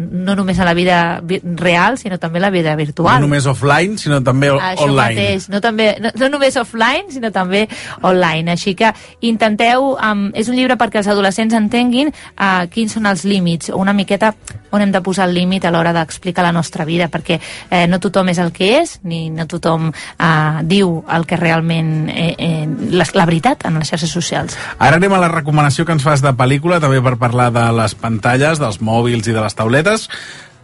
no només a la vida vi- real, sinó també a la vida virtual. No només offline, sinó també Això online. mateix, no, també, no, no només offline, sinó també online. Així que intenteu, um, és un llibre perquè els adolescents entenguin uh, quins són els límits, una miqueta on hem de posar el límit a l'hora d'explicar la nostra vida, perquè eh, no tothom és el que és, ni no tothom uh, diu el que realment eh, eh, la, la veritat en les xarxes socials. Ara anem a la recomanació que ens fas de pel·lícula, també per parlar de les pantalles, dels mòbils i de les tauletes,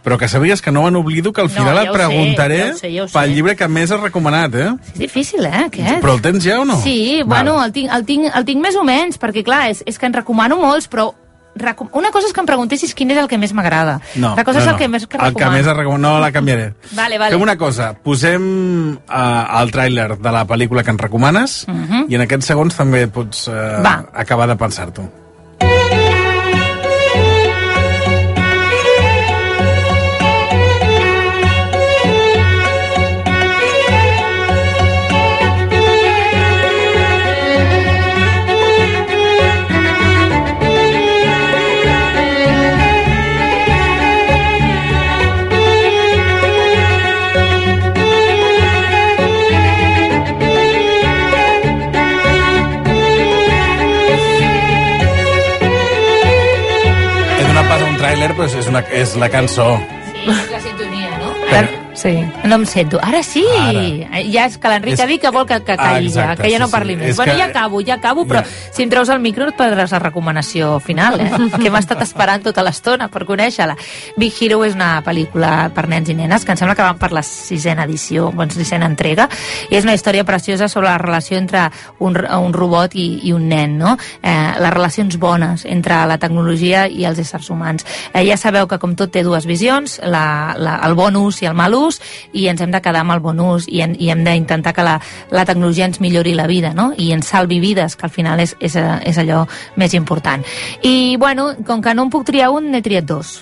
però que sabies que no me n'oblido que al No, final ja et ho sé, preguntaré ja sé, ja sé. pel llibre que més has recomanat, eh? És difícil, eh, aquest? Però el tens ja o no? Sí, Val. bueno, el tinc, el, tinc, el tinc més o menys, perquè clar, és, és que en recomano molts, però una cosa és que em preguntessis quin és el que més m'agrada. No, la cosa no, és el no. que més que El que recomano. més has recomanat, no la canviaré. Vale, vale. Fem una cosa, posem uh, el tràiler de la pel·lícula que ens recomanes Mhm. i en aquests segons també pots uh, Va. acabar de pensar-t'ho. Tràiler, però és, una, és la cançó. Sí, és la sintonia, no? Però- Sí. No em sento. Ara sí! Ara. Ja és que l'Enric És- ha dit que vol que, que Ah, calli ja, exacte, que ja sí, no sí. parli més. És Bueno, que- ja acabo, ja acabo, però Ja. si em treus el micro et perdràs la recomanació final, eh? que hem estat esperant tota l'estona per conèixer-la. Big Hero és una pel·lícula per nens i nenes que em sembla que van per la sisena edició, bueno, sisena entrega, i és una història preciosa sobre la relació entre un, un robot i, i un nen, no? Eh, les relacions bones entre la tecnologia i els éssers humans. Eh, ja sabeu que com tot té dues visions, la, la, el bon ús i el mal ús, i ens hem de quedar amb el bon ús i, en, i hem d'intentar que la, la tecnologia ens millori la vida, no? I ens salvi vides, que al final és, és, és allò més important. I, bueno, com que no en puc triar un, n'he triat dos.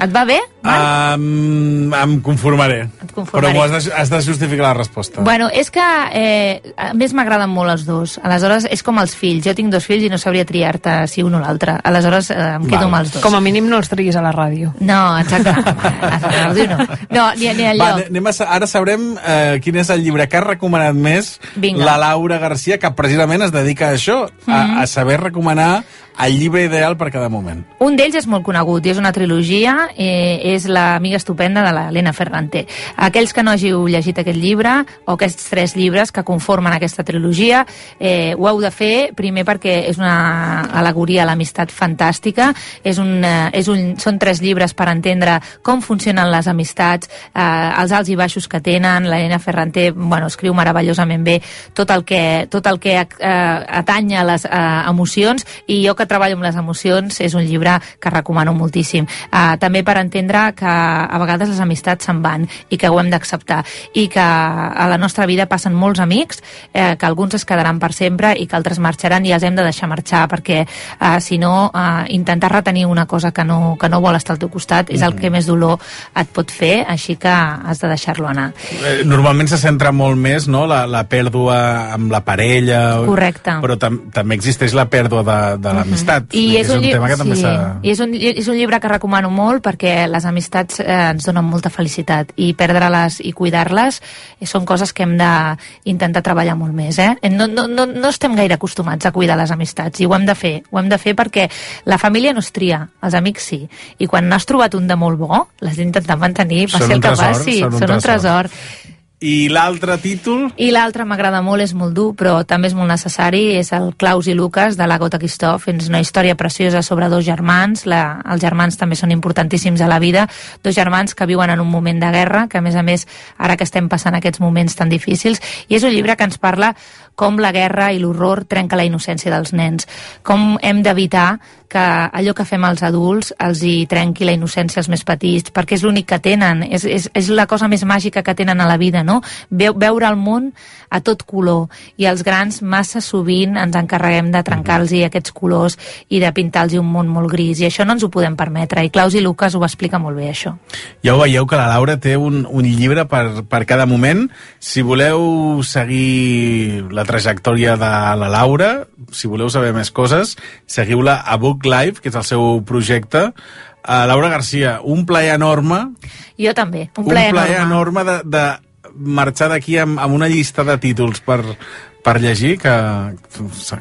Et va bé? Um, em conformaré. Et conformaré. Però m'ho has, de, has de justificar la resposta. Bueno, és que eh, a més m'agraden molt els dos. Aleshores, és com els fills. Jo tinc dos fills i no sabria triar-te si un o l'altre. Aleshores, eh, em quedo Val. amb els dos. Com a mínim no els triguis a la ràdio. No, exacte. A la ràdio no. No, ni, ni al Va, lloc. anem a, ara sabrem eh, quin és el llibre que ha recomanat més Vinga. la Laura Garcia, que precisament es dedica a això, a, Mhm. a saber recomanar el llibre ideal per cada moment. Un d'ells és molt conegut i és una trilogia, eh, és l'amiga estupenda de l'Helena Ferrante. Aquells que no hàgiu llegit aquest llibre, o aquests tres llibres que conformen aquesta trilogia, eh, ho heu de fer primer perquè és una alegoria a l'amistat fantàstica, és un, eh, és un, són tres llibres per entendre com funcionen les amistats, eh, els alts i baixos que tenen, l'Helena Ferrante bueno, escriu meravellosament bé tot el que, tot el que eh, atanya les eh, emocions i jo que treballo amb les emocions és un llibre que recomano moltíssim. Uh, també per entendre que a vegades les amistats se'n van i que ho hem d'acceptar i que a la nostra vida passen molts amics, eh, que alguns es quedaran per sempre i que altres marxaran i els hem de deixar marxar perquè uh, si no uh, intentar retenir una cosa que no, que no vol estar al teu costat és el que més dolor et pot fer, així que has de deixar-lo anar. Eh, normalment se centra molt més no? la, la pèrdua amb la parella, Correcte. però tam també existeix la pèrdua de, de l'amistat. I és, un, lli- tema que també sí, s'ha... i és, un, és un llibre que recomano molt perquè les amistats eh, ens donen molta felicitat i perdre-les i cuidar-les eh, són coses que hem d'intentar treballar molt més. Eh? No, no, no, no estem gaire acostumats a cuidar les amistats i ho hem de fer. Ho hem de fer perquè la família no es tria, els amics sí. I quan n'has trobat un de molt bo, l'has d'intentar mantenir, passi el que passi. són un Són un tresor. tresor. I l'altre títol? I l'altre m'agrada molt, és molt dur, però també és molt necessari, és el Claus i Lucas, de la Gota Christoph. És una història preciosa sobre dos germans. La, els germans també són importantíssims a la vida. Dos germans que viuen en un moment de guerra, que a més a més, ara que estem passant aquests moments tan difícils, i és un llibre que ens parla com la guerra i l'horror trenca la innocència dels nens, com hem d'evitar que allò que fem als adults els hi trenqui la innocència als més petits, perquè és l'únic que tenen, és, és, és la cosa més màgica que tenen a la vida, no? Veu, veure el món a tot color, i els grans massa sovint ens encarreguem de trencar-los aquests colors i de pintar-los un món molt gris, i això no ens ho podem permetre, i Claus i Lucas ho explica molt bé, això. Ja ho veieu que la Laura té un, un llibre per, per cada moment. Si voleu seguir la trajectòria de la Laura, si voleu saber més coses, seguiu-la a Book Live, que és el seu projecte. Uh, Laura Garcia, un plaer enorme, Jo també, un un plaer, plaer enorme. enorme de, de marxar d'aquí amb, amb una llista de títols per, per llegir que,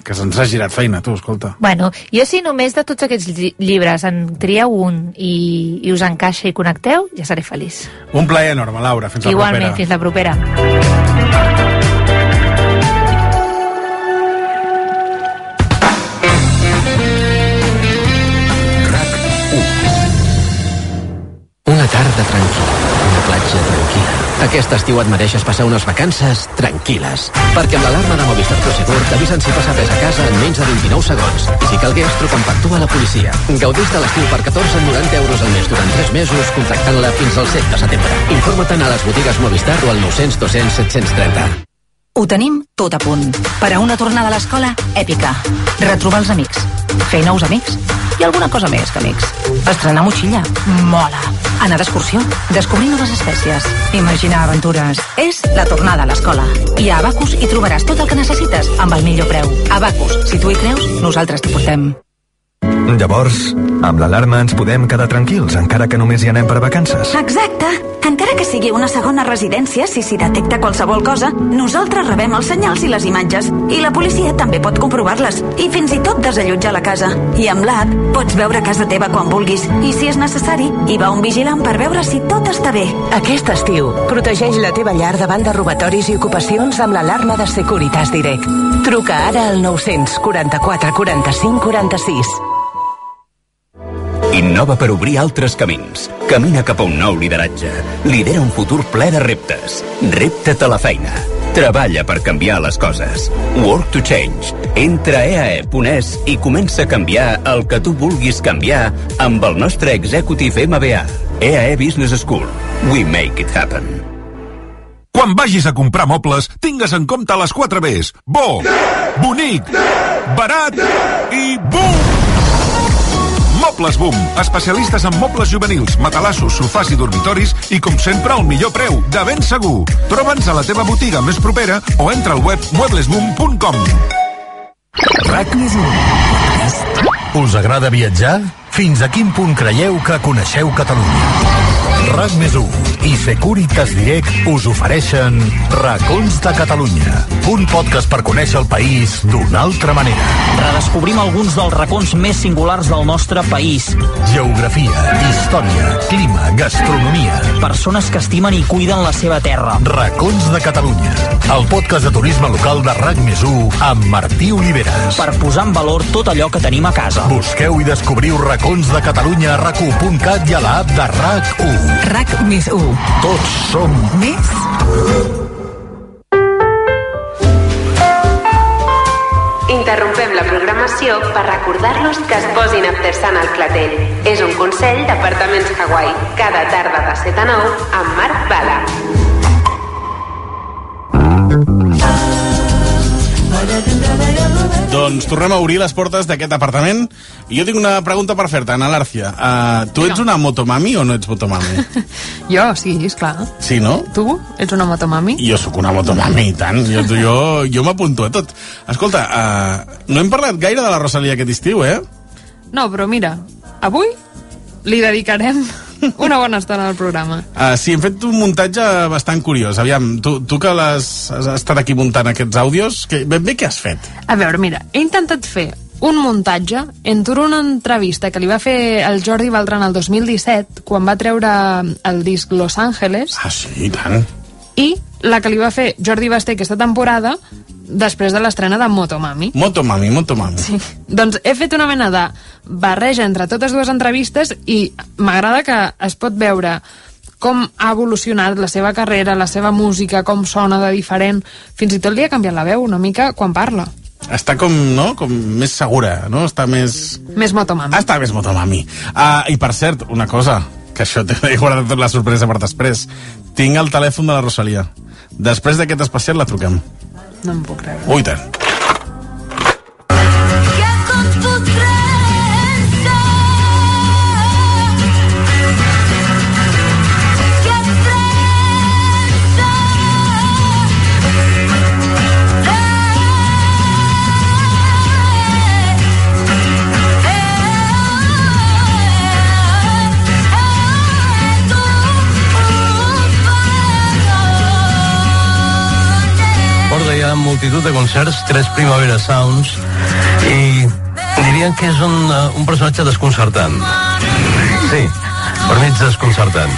que se'ns ha girat feina, tu, escolta. Bueno, jo si només de tots aquests lli- llibres en trieu un i, i us encaixa i connecteu, ja seré feliç. Un plaer enorme, Laura. Fins la Igualment, propera. fins la propera. Tarda tranquil·la, una platja tranquil·la. Aquest estiu et mereixes passar unes vacances tranquil·les. Perquè amb l'alarma de Movistar Prosegur t'avisen si passa res a casa en menys de 29 segons. I si calgués, truca per tu a la policia. Gaudís de l'estiu per 14,90 euros al mes durant 3 mesos, contractant-la fins al 7 de setembre. Informa't a les botigues Movistar o al 900 200 730. Ho tenim tot a punt. Per a una tornada a l'escola èpica. Retrobar els amics. Fer nous amics. I alguna cosa més que amics. Estrenar motxilla. Mola. Anar d'excursió. Descobrir noves espècies. Imaginar aventures. És la tornada a l'escola. I a Abacus hi trobaràs tot el que necessites amb el millor preu. Abacus, si tu hi creus, nosaltres t'hi portem. Llavors, amb l'alarma ens podem quedar tranquils, encara que només hi anem per vacances. Exacte. Encara que sigui una segona residència, si s'hi detecta qualsevol cosa, nosaltres rebem els senyals i les imatges. I la policia també pot comprovar-les. I fins i tot desallotjar la casa. I amb l'app pots veure casa teva quan vulguis. I si és necessari, hi va un vigilant per veure si tot està bé. Aquest estiu, protegeix la teva llar davant de robatoris i ocupacions amb l'alarma de Securitas Direct. Truca ara al 944 45 46. Innova per obrir altres camins. Camina cap a un nou lideratge. Lidera un futur ple de reptes. Repta't a la feina. Treballa per canviar les coses. Work to change. Entra a eae.es i comença a canviar el que tu vulguis canviar amb el nostre Executive MBA. EAE Business School. We make it happen. Quan vagis a comprar mobles, tingues en compte les 4 Bs. Bo, bonic, barat i bum! Mobles Boom, especialistes en mobles juvenils, matalassos, sofàs i dormitoris i, com sempre, el millor preu, de ben segur. Troba'ns a la teva botiga més propera o entra al web mueblesboom.com. Us agrada viatjar? Fins a quin punt creieu que coneixeu Catalunya? RAC més i Securitas Direct us ofereixen Racons de Catalunya, un podcast per conèixer el país d'una altra manera. Redescobrim alguns dels racons més singulars del nostre país. Geografia, història, clima, gastronomia. Persones que estimen i cuiden la seva terra. Racons de Catalunya, el podcast de turisme local de RAC més amb Martí Oliveres. Per posar en valor tot allò que tenim a casa. Busqueu i descobriu Racons de Catalunya a rac1.cat i a l'app de RAC1. RAC més 1. Tots som més... Interrompem la programació per recordar-los que es posin After Sun al clatell. És un consell d'Apartaments Hawaii. Cada tarda de 7 a 9 amb Marc Bala. Doncs tornem a obrir les portes d'aquest apartament i jo tinc una pregunta per fer-te, Ana Lárcia. Uh, tu ets una motomami o no ets motomami? Jo, sí, és clar. Sí, no? Tu ets una motomami? Jo sóc una motomami, i tant. Jo, jo, jo m'apunto a tot. Escolta, uh, no hem parlat gaire de la Rosalia aquest estiu, eh? No, però mira, avui li dedicarem una bona estona al programa. Uh, sí, hem fet un muntatge bastant curiós. Aviam, tu, tu que l'has has estat aquí muntant aquests àudios, que, ben bé què has fet? A veure, mira, he intentat fer un muntatge entre una entrevista que li va fer el Jordi Beltran el 2017, quan va treure el disc Los Angeles, Ah, sí, i tant. i la que li va fer Jordi Basté aquesta temporada després de l'estrena de Motomami. Motomami, motomami. Sí. Doncs he fet una mena de barreja entre totes dues entrevistes i m'agrada que es pot veure com ha evolucionat la seva carrera, la seva música, com sona de diferent. Fins i tot li ha canviat la veu una mica quan parla. Està com, no?, com més segura, no? Està més... Més motomami. Està més motomami. Uh, I per cert, una cosa, que això t'he guardat tot la sorpresa per després. Tinc el telèfon de la Rosalia. Després d'aquest especial la truquem. No em puc creure. Ui, tant. Multitud de concerts, tres Primavera Sounds, i dirien que és un, eh, un personatge desconcertant. Sí, per mi ets desconcertant.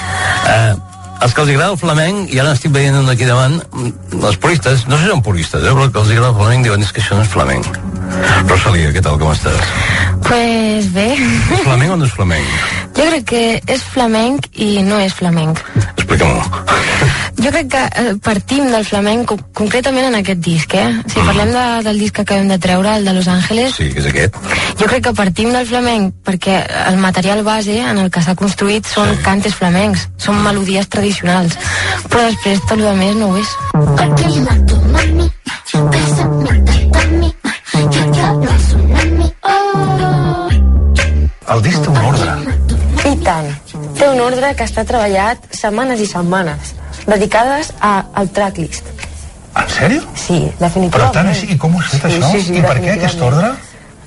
Eh, els que els agrada el flamenc, i ara estic veient un aquí davant, mm, els puristes, no sé si són puristes, eh, però els que els agrada el flamenc diuen és que això no és flamenc. Rosalia, què tal, com estàs? Pues bé, És flamenc o no és flamenc? jo crec que és flamenc i no és flamenc. Explica'm-ho. Jo crec que eh, partim del flamenc co- concretament en aquest disc, eh? Si parlem de, del disc que acabem de treure, el de Los Angeles, Sí, que és aquest. jo crec que partim del flamenc perquè el material base en el que s'ha construït són cantes flamencs, són melodies tradicionals, però després tot el més no ho és. El disc té un ordre. I tant. Té un ordre que està treballat setmanes i setmanes, dedicades a, al tracklist. En sèrio? Sí, Però definitivament. tant així, i com ho has fet, Sí, això? sí, sí, I per què aquest ordre?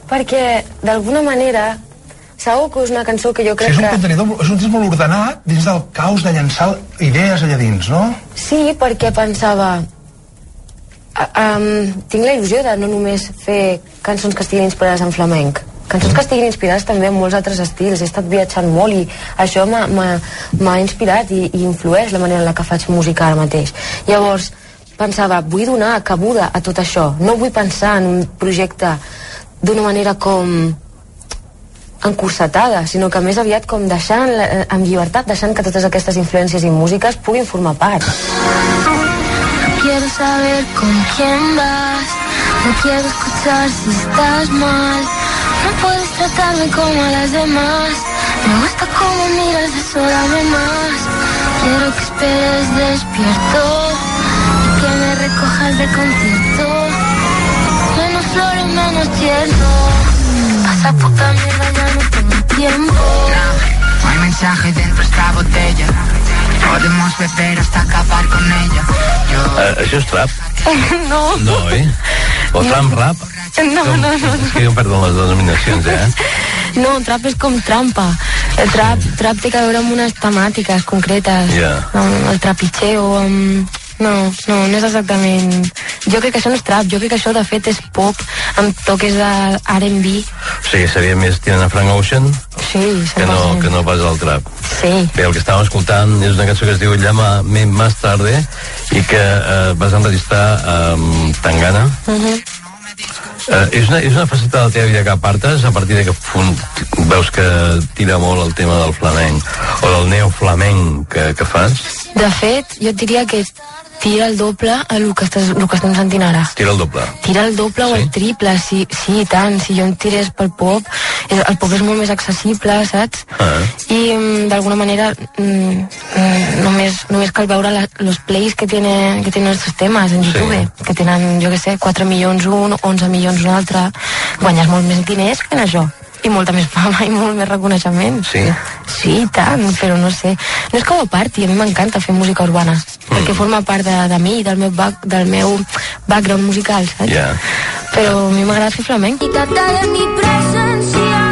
Perquè, d'alguna manera, que és una cançó que jo crec sigui, és un que... contenidor, és un disc molt ordenat dins del caos de llançar idees allà dins, no? Sí, perquè pensava... Um, tinc la il·lusió de no només fer cançons que estiguin inspirades en flamenc, cançons que estiguin inspirades també en molts altres estils. He estat viatjant molt i això m'ha- inspirat i, i influeix la manera en la que faig música ara mateix. Llavors, pensava, vull donar cabuda a tot això. No vull pensar en un projecte d'una manera com encursetada, sinó que més aviat com deixant la- amb llibertat, deixant que totes aquestes influències i músiques puguin formar part. Quiero saber con quién vas. No quiero escuchar si estás mal. No puedes tratarme como a las demás. Me gusta cómo miras, desórame más. Quiero que esperes despierto y que me recojas de concierto. Menos flores, menos tierno. Pasa puta mierda, ya no tengo tiempo. No hay mensaje dentro de esta botella. Podemos beber hasta acabar con ella. Uh, això és trap? no. No, eh? O tram rap? No, no, no. És que jo perdo les denominacions, eh? No, trap és com trampa. El trap, trap té que veure amb unes temàtiques concretes. Ja. Amb el trapitxeo, amb... No, no, no és exactament... Jo crec que això no és trap, jo crec que això de fet és pop amb toques de R&B. O sigui, seria més tirant a Frank Ocean Sí, que no, que no pas el trap. Sí. Bé, el que estàvem escoltant és una cançó que es diu Llama Me Más Tarde i que eh, vas enregistrar amb Tangana. Uh -huh. Eh, és, una, és una faceta de la teva vida que apartes a partir de que fun, veus que tira molt el tema del flamenc o del neoflamenc que, que fas? De fet, jo et diria que tira el doble a el que, estàs, el que estem sentint ara. Tira el doble. Tira el doble sí? o el triple, sí, sí, i tant. Si jo em tirés pel pop, el pop és molt més accessible, saps? Ah. I mm, d'alguna manera mm, mm, només, només cal veure la, los plays que tienen, que tienen estos temes en YouTube, sí. que tenen, jo que sé, 4 milions un, 11 milions un altre. Guanyes molt més diners que en això i molta més fama i molt més reconeixement. Sí? Sí, i tant, però no sé. No és que ho aparti, a mi m'encanta fer música urbana, mm. perquè forma part de, de mi, del meu, back, del meu background musical, saps? Yeah. Però a mi m'agrada fer flamenc. Quítate de mi presencia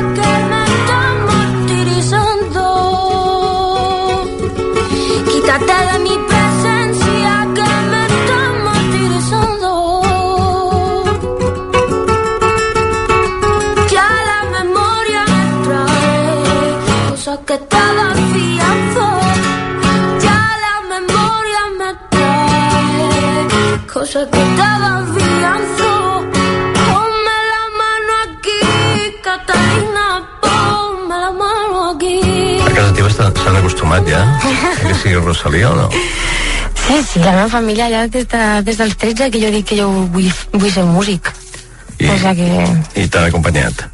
Rosalia o no? Sí, sí, la meva família ja des, de, des dels 13 que jo dic que jo vull, vull ser músic. I... O sigui que... I t'han acompanyat.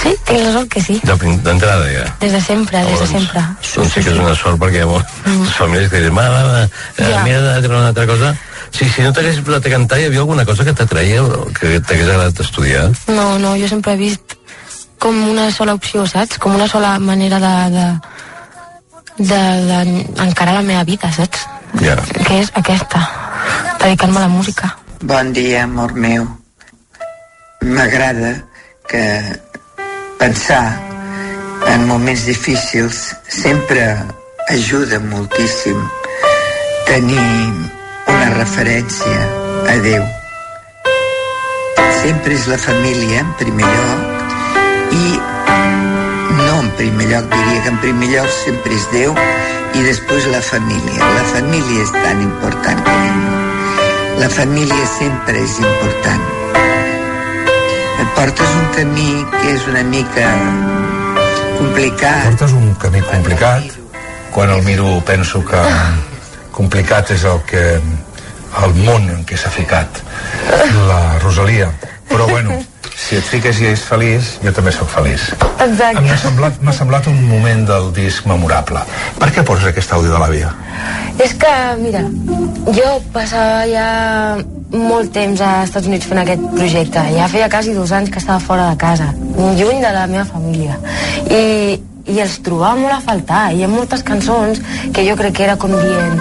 Sí, tinc la sort que sí. D'entrada ja. Des de sempre, des de sempre. Doncs sí que és una sort perquè ha moltes famílies que diuen, va, va, va, eh, Ja. mira de una altra cosa. Sí, si no t'haguessis posat a cantar, hi havia alguna cosa que t'atreia o que t'hagués agradat estudiar? No, no, jo sempre he vist com una sola opció, saps? Com una sola manera de... de d'encarar la meva vida, saps? Ja. Que és aquesta, dedicar-me a la música. Bon dia, amor meu. M'agrada que pensar en moments difícils sempre ajuda moltíssim tenir una referència a Déu. Sempre és la família en primer lloc primer lloc, diria que en primer lloc sempre és Déu i després la família. La família és tan important Déu. La família sempre és important. Et portes un camí que és una mica complicat. Portes un camí complicat. Quan el miro penso que complicat és el que el món en què s'ha ficat la Rosalia. Però bueno, si et fiques i ets feliç, jo també sóc feliç. Exacte. M'ha semblat, semblat un moment del disc memorable. Per què poses aquest àudio de l'àvia? És que, mira, jo passava ja molt temps als Estats Units fent aquest projecte. Ja feia quasi dos anys que estava fora de casa, lluny de la meva família. I, i els trobava molt a faltar. Hi ha moltes cançons que jo crec que era com dient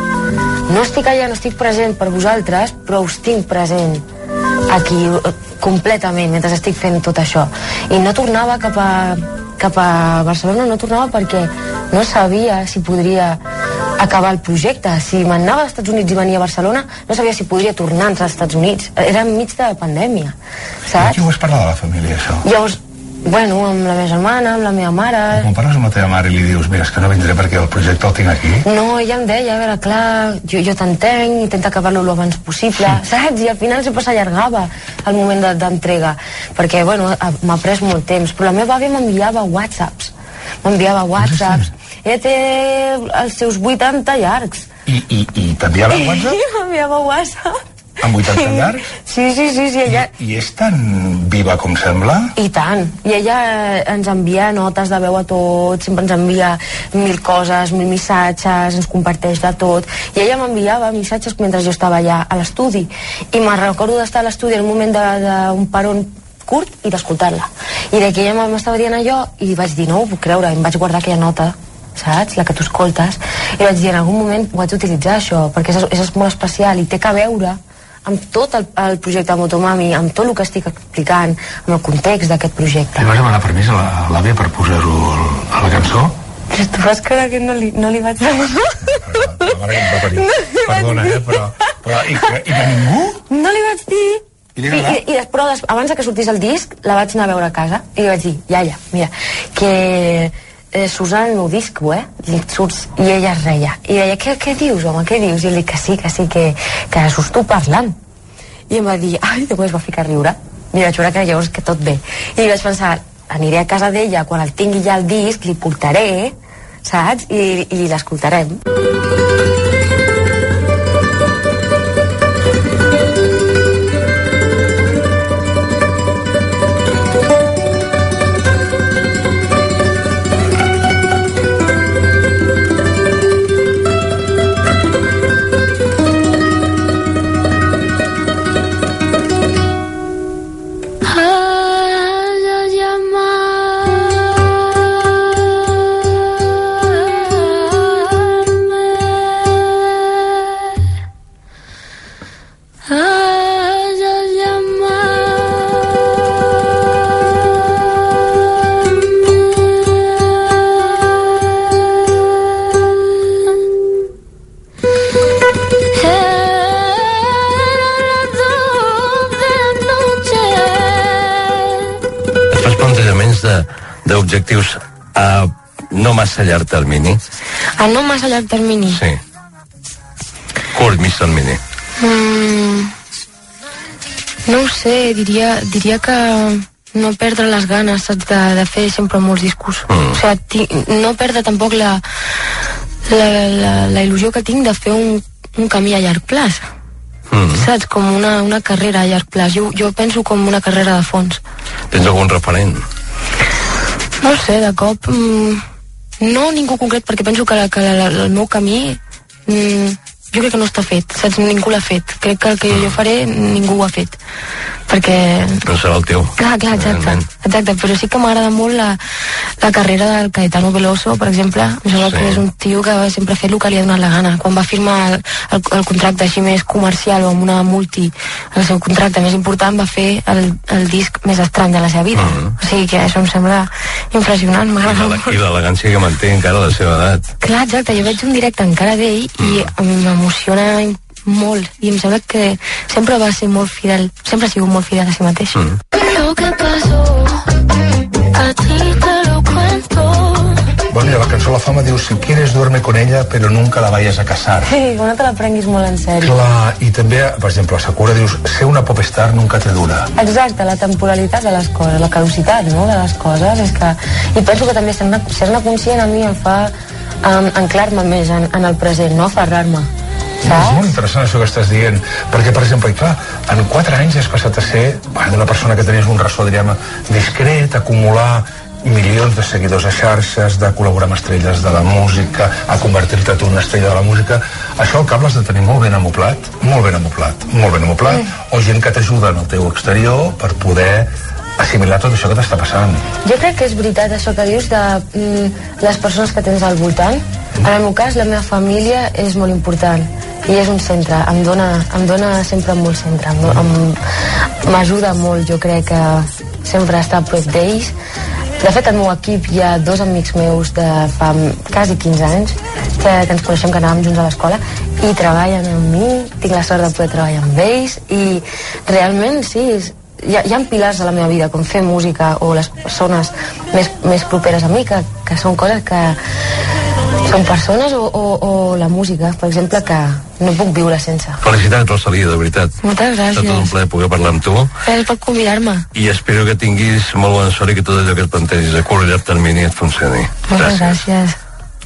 no estic allà, no estic present per vosaltres, però us tinc present aquí eh, completament mentre estic fent tot això. I no tornava cap a, cap a Barcelona, no tornava perquè no sabia si podria acabar el projecte. Si m'anava als Estats Units i venia a Barcelona, no sabia si podria tornar als Estats Units. Era enmig de la pandèmia, saps? Qui ho has parlat de la família, això? Llavors, bueno, amb la meva germana, amb la meva mare... Quan parles amb la teva mare i li dius, mira, és que no vindré perquè el projecte el tinc aquí, No, ella em deia, a veure, clar, jo, jo t'entenc, intenta acabar-lo el abans possible, saps? I al final sempre s'allargava el moment de- d'entrega, perquè, bueno, m'ha pres molt temps, però la meva àvia m'enviava whatsapps, m'enviava whatsapps, ella té els seus 80 llargs. i, i, i t'enviava el WhatsApp I m'enviava whatsapp. Amb 80 llargs? Sí, sí, sí, sí, ella... I és tan viva com sembla? I tant. I ella eh, ens envia notes de veu a tots, sempre ens envia mil coses, mil missatges, ens comparteix de tot. I ella m'enviava missatges mentre jo estava allà a l'estudi. I me'n recordo d'estar a l'estudi en un moment d'un paron curt i d'escoltar-la. I de que ella m'estava dient allò i vaig dir, no ho puc creure, i em vaig guardar aquella nota saps? La que tu escoltes. I vaig dir, en algun moment ho haig d'utilitzar, això, perquè és, és molt especial i té que veure amb tot el, el projecte Motomami, amb tot el que estic explicant, amb el context d'aquest projecte. Li vas demanar permís a la- l'àvia per posar-ho a la cançó? Però tu vas creure que no li, no li vaig demanar? Que em va parir. Perdona, eh, però... però i, que, I de ningú? No li vaig dir. I I, i, i després, des- abans que sortís el disc, la vaig anar a veure a casa i li vaig dir, iaia, mira, que eh, surts en el meu disc, eh? I, surts, I ella es reia. I deia, què, què dius, home, què dius? I li dic que sí, que sí, que, que surts tu parlant. I em va dir, ai, després es va ficar a riure. I vaig veure que llavors que tot bé. I vaig pensar, aniré a casa d'ella, quan el tingui ja el disc, li portaré, saps? I, i l'escoltarem. Hayas massa llarg termini? A no massa llarg termini. Sí. Curt, mig termini. Mm, no ho sé, diria, diria que no perdre les ganes saps, de, de fer sempre molts discos. Mm. O sigui, ti- no perdre tampoc la, la, la, la il·lusió que tinc de fer un, un camí a llarg plaç. Mm. Saps? Com una, una carrera a llarg plaç. Jo, jo penso com una carrera de fons. Tens algun referent? No sé, de cop... Mm, no ningú concret, perquè penso que, la, que la, la, el meu camí mm, jo crec que no està fet, saps? Ningú l'ha fet. Crec que el que jo faré ningú ho ha fet. Perquè... No serà el teu. Clar, clar, exacte. Exacte, però sí que m'agrada molt la, la carrera del Caetano Veloso, per exemple. Em sembla Sí. que és un tio que sempre ha fet el que li ha donat la gana. Quan va firmar el, el, el contracte així més comercial o amb una multi, el seu contracte més important va fer el, el disc més estrany de la seva vida. O sigui que això em sembla impressionant, I m'agrada l'ele- molt. I l'elegància que manté encara a la seva edat. Clar, exacte, jo veig un directe encara d'ell i m'emociona molt i em sembla que sempre va ser molt fidel, sempre ha sigut molt fidel a si mateix. Lo que pasó, a ti te lo cuento. Bueno, la cançó La Fama diu si quieres duerme con ella però nunca la vayas a casar. Sí, no te la prenguis molt en sèrio. Clar, i també, per exemple, a Sakura dius ser una popstar nunca te dura. Exacte, la temporalitat de les coses, la caducitat no, de les coses, és que... I penso que també ser-ne ser conscient a mi em fa um, anclar-me més en, en el present, no aferrar-me. És molt interessant això que estàs dient, perquè, per exemple, i clar, en 4 anys has passat a ser bueno, una persona que tenies un ressò, diríem, discret, acumular milions de seguidors a xarxes, de col·laborar amb estrelles de la música, a convertir-te tu en una estrella de la música. Això al cap l'has de tenir molt ben amoplat, molt ben amoplat, molt ben amoplat, o gent que t'ajuda en el teu exterior per poder assimilar tot això que t'està passant. Jo crec que és veritat això que dius de mm, les persones que tens al voltant. En el meu cas, la meva família és molt important i és un centre, em dona, em dona sempre molt centre, m'ajuda molt, jo crec que sempre estar a prop d'ells. De fet, al meu equip hi ha dos amics meus de fa quasi 15 anys que, que ens coneixem, que anàvem junts a l'escola i treballen amb mi, tinc la sort de poder treballar amb ells i realment sí, és, hi ha, hi ha pilars a la meva vida, com fer música o les persones més, més properes a mi, que, que són coses que són persones o, o, o la música, per exemple, que no puc viure sense. Felicitats, Rosalia, de veritat. Moltes Ha estat un gràcies. plaer poder parlar amb tu Gràcies per convidar-me. i espero que tinguis molt bona sort i que tot allò que et plantegis a curt i llarg termini et funcioni. Moltes gràcies.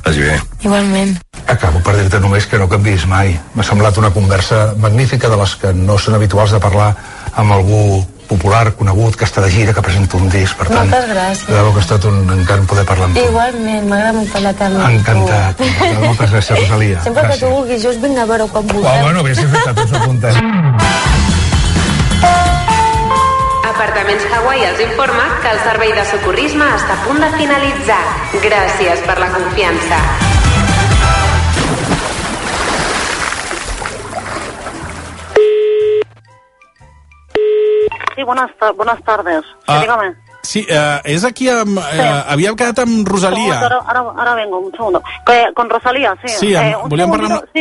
Vagi bé. Igualment. Acabo per dir-te només que no canvis mai. M'ha semblat una conversa magnífica de les que no són habituals de parlar amb algú popular, conegut, que està de gira, que presenta un disc, per tant... Moltes gràcies. De que ha estat un encant poder parlar amb tu. Igualment, m'agrada molt parlar també amb tu. Encantat. Moltes gràcies, Rosalia. Sempre que tu vulguis, jo us vinc a veure quan vulgueu. Ah, bueno, bé, sí, fet, tots apuntem. Apartaments Hawaii els informa que el servei de socorrisme està a punt de finalitzar. Gràcies per la confiança. Sí, buenas, buenas tardes. Sí, Ah, dígame. Sí, eh, és aquí amb... Eh, havíem quedat amb Rosalia. Ahora, ahora, ahora vengo, un segundo. Que- con Rosalía, sí. Sí, amb- un volíem parlar segundito,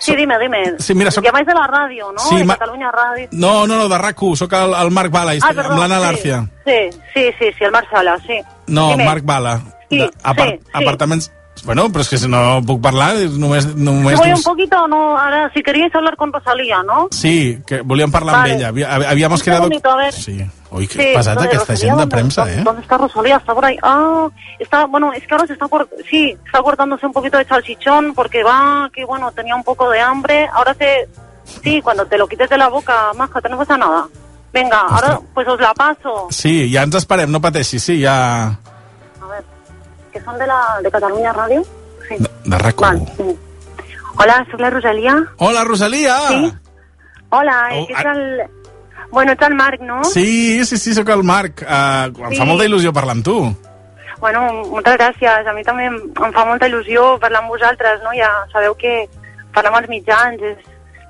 Sí. Sí, dime, dime. Sí, mira, soc- Llamáis de la radio, ¿no? Sí, de ma- Cataluña Radio. No, no, no, de RAC1, sóc el, el Marc Bala, Ah, perdó, amb l'Anna sí. Lárcia. Sí, sí, sí, sí, el Marc Sala, sí. No, Dime. Marc Bala. Sí, De, apart, sí, sí. Apartaments... Bueno, però és que si no parlar, és només... Només voy un poquito, no, ahora, si queríais hablar con Rosalía, ¿no? Sí, que volíem parlar Vale. amb ella. Habíamos quedado... segundito, a ver. Sí. Uy, qué Sí, de que está Rosalía, yendo a ¿dónde- prensa, dónde- ¿eh? ¿Dónde está Rosalía? Está por ahí. Ah, está, bueno, es que ahora se está por, sí, está cortándose un poquito de salchichón porque va, que bueno, tenía un poco de hambre. Ahora se, sí, cuando te lo quites de la boca, maja, no pasa nada. Venga, ahora pues os la paso. Sí, ja ens esperem, no pateixis, sí, ja... A que son de la, de Cataluña Radio. Sí. De RAC1. Vale, sí. Hola, soy la Rosalía. Hola, Rosalia! Sí. Hola, Oh, ¿qué ah. tal? Bueno, tal Marc, ¿no? Sí, sí, sí, sóc el Marc. Uh, em Sí. fa molta il·lusió parlar amb tu. Bueno, moltes gràcies. A mi també em, em fa molta il·lusió parlar amb vosaltres, no? Ja sabeu que parlar amb els mitjans és,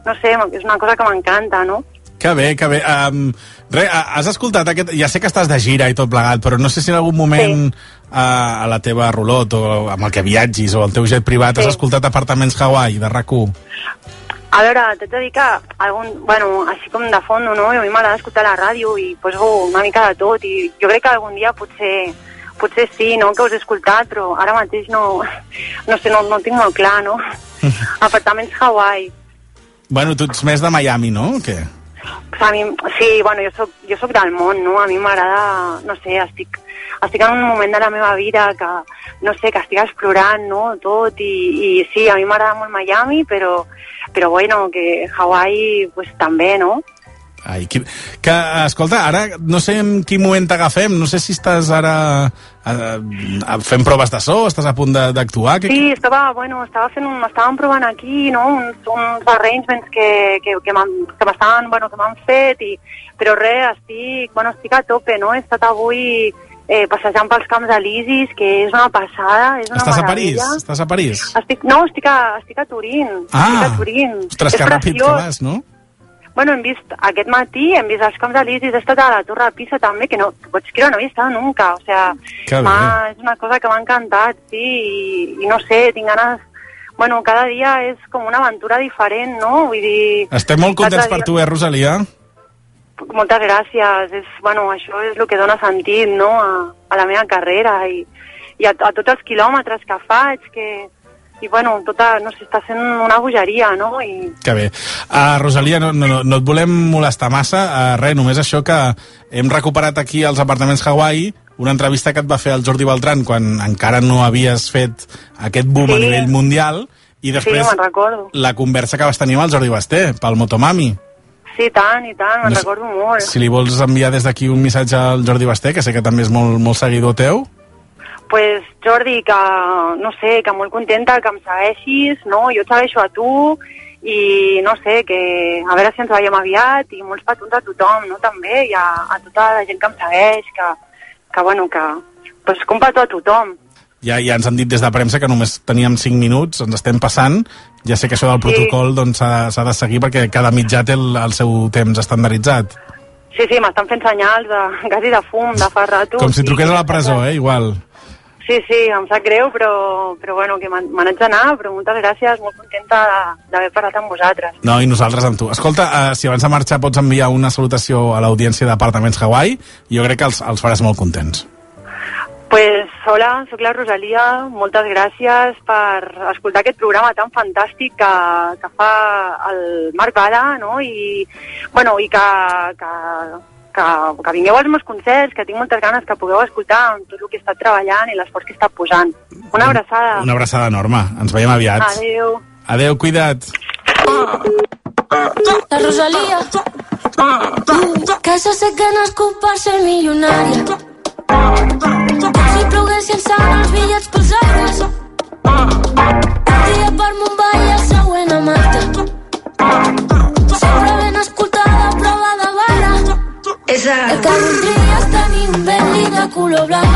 no sé, és una cosa que m'encanta, no? Que bé, que bé. Um, re, ha- has escoltat aquest... Ja sé que estàs de gira i tot plegat, però no sé si en algun moment sí. uh, a la teva rulot o amb el que viatgis o el teu jet privat Sí. has escoltat Apartaments Hawaii, de RAC1. A veure, t'haig de dir que algun, bueno, així com de fons, no? A mi m'agrada escoltar la ràdio i poso una mica de tot i jo crec que algun dia potser potser sí, no?, que us he escoltat, però ara mateix no, no sé, no, no tinc molt clar, no? Apartaments Hawaii. Bueno, tu ets més de Miami, no? O què? A mi, sí, bueno, jo soc, jo soc del món, no? A mi m'agrada, no sé, estic, estic en un moment de la meva vida que, no sé, que estic explorant, no?, tot, i, i sí, a mi m'agrada molt Miami, però, però bueno, que Hawaii, pues també, no? Ai, qui... que, escolta, ara no sé en quin moment t'agafem, no sé si estàs ara eh, fent proves de so, estàs a punt d'actuar. Sí, estava, bueno, estava fent un, estàvem provant aquí, no?, uns, uns arrangements que, que, que m'han bueno, que fet, i, però res, estic, bueno, estic a tope, no?, he estat avui eh, passejant pels camps d'Elisis, que és una passada, és una Estàs a París? meravella. Estàs a París? Estic, no, estic a, estic a Turín. Ah! Estic a Turín. Ostres, és que ràpid que vas, no? Bueno, hem vist aquest matí, hem vist els camps d'Elisis, he estat a la Torre de Pisa també, que no, que pots creure, no havia estat nunca, o sea, m'ha- és una cosa que m'ha encantat, sí, i, i no sé, tinc ganes, bueno, cada dia és com una aventura diferent, no? Vull dir... Estem molt contents l'altre per dia- tu, eh, Rosalia? Moltes gràcies, és, bueno, això és el que dona sentit, no?, a, a la meva carrera i, i a, a tots els quilòmetres que faig, que, i bueno, tota, no sé, està sent una bogeria, no? I, Que bé. Uh, Rosalia, no, no, no, et volem molestar massa. Uh, res, només això que hem recuperat aquí als apartaments Hawaii una entrevista que et va fer el Jordi Beltran quan encara no havies fet aquest boom a Sí. nivell mundial i després sí, la conversa que vas tenir amb el Jordi Basté pel Motomami. Sí, tant i tant, me'n No recordo molt. Si li vols enviar des d'aquí un missatge al Jordi Basté, que sé que també és molt, molt seguidor teu. Pues, Jordi, que, no sé, que molt contenta que em segueixis, no? Jo et segueixo a tu i, no sé, que a veure si ens veiem aviat i molts petons a tothom, no? També, i a, a tota la gent que em segueix, que, que bueno, que, pues, un petó a tothom. Ja, ja ens han dit des de premsa que només teníem 5 minuts, ens estem passant. Ja sé que això del protocol doncs, s'ha s'ha de seguir perquè cada mitjà té el, el seu temps estandarditzat. Sí, sí, m'estan fent senyals de, quasi de fum, de fa rato. Com si sí, truqués a la presó, eh? Igual. Sí, sí, em sap greu, però, però bueno, que me n'haig d'anar, però moltes gràcies, molt contenta de- d'haver parlat amb vosaltres. No, i nosaltres amb tu. Escolta, uh, si abans de marxar pots enviar una salutació a l'audiència d'Apartaments Hawaii, jo crec que els, els faràs molt contents. Pues, hola, sóc la Rosalia, moltes gràcies per escoltar aquest programa tan fantàstic que, que fa el Marc Bala, no? I, bueno, i que, que, que, que vingueu als meus concerts, que tinc moltes ganes que pugueu escoltar amb tot el que he estat treballant i l'esforç que he estat posant. Una abraçada. Una abraçada enorme. Ens veiem aviat. Adéu. Adéu, cuida't. La Rosalía. Que jo sé que no és culp per ser milionària. Si plogués i ens els bitllets pels aires. Color verd.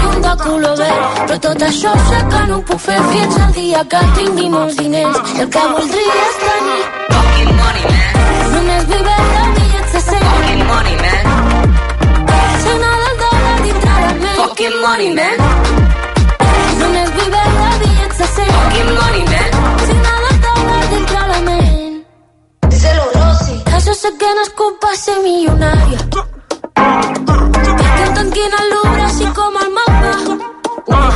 Però tot això sé que no ho puc fer fins al dia que tingui molts diners. I el que voldria és tenir Fucking money, man. només viver de bitllets de cent. Fucking money, man. Signar del dòlar dintre la ment. Fucking money, man. Només viver de bitllets de cent. Fucking money, man. Signar del dòlar dintre la ment. Díselo, Rosy. Això sé que no és culpa ser milionària. Que em tanquin el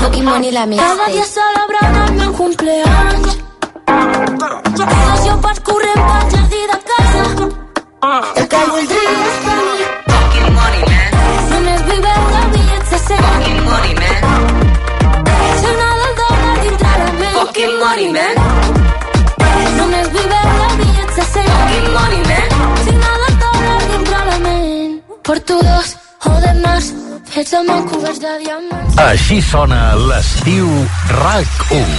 Fucking money la Cada dia mixtape. celebrant el meu cumpleaños. Devoció per corrent pel jardí de casa. El que voldria és tenir Fucking money, man. només viver de bitllets de cent. Fucking money, man. Signar del dòlar dintre la ment. Fucking money, man. Només viver de bitllets de cent. Fucking money, man. Signar del dòlar dintre la ment. Porto dos així sona l'estiu RAC 1.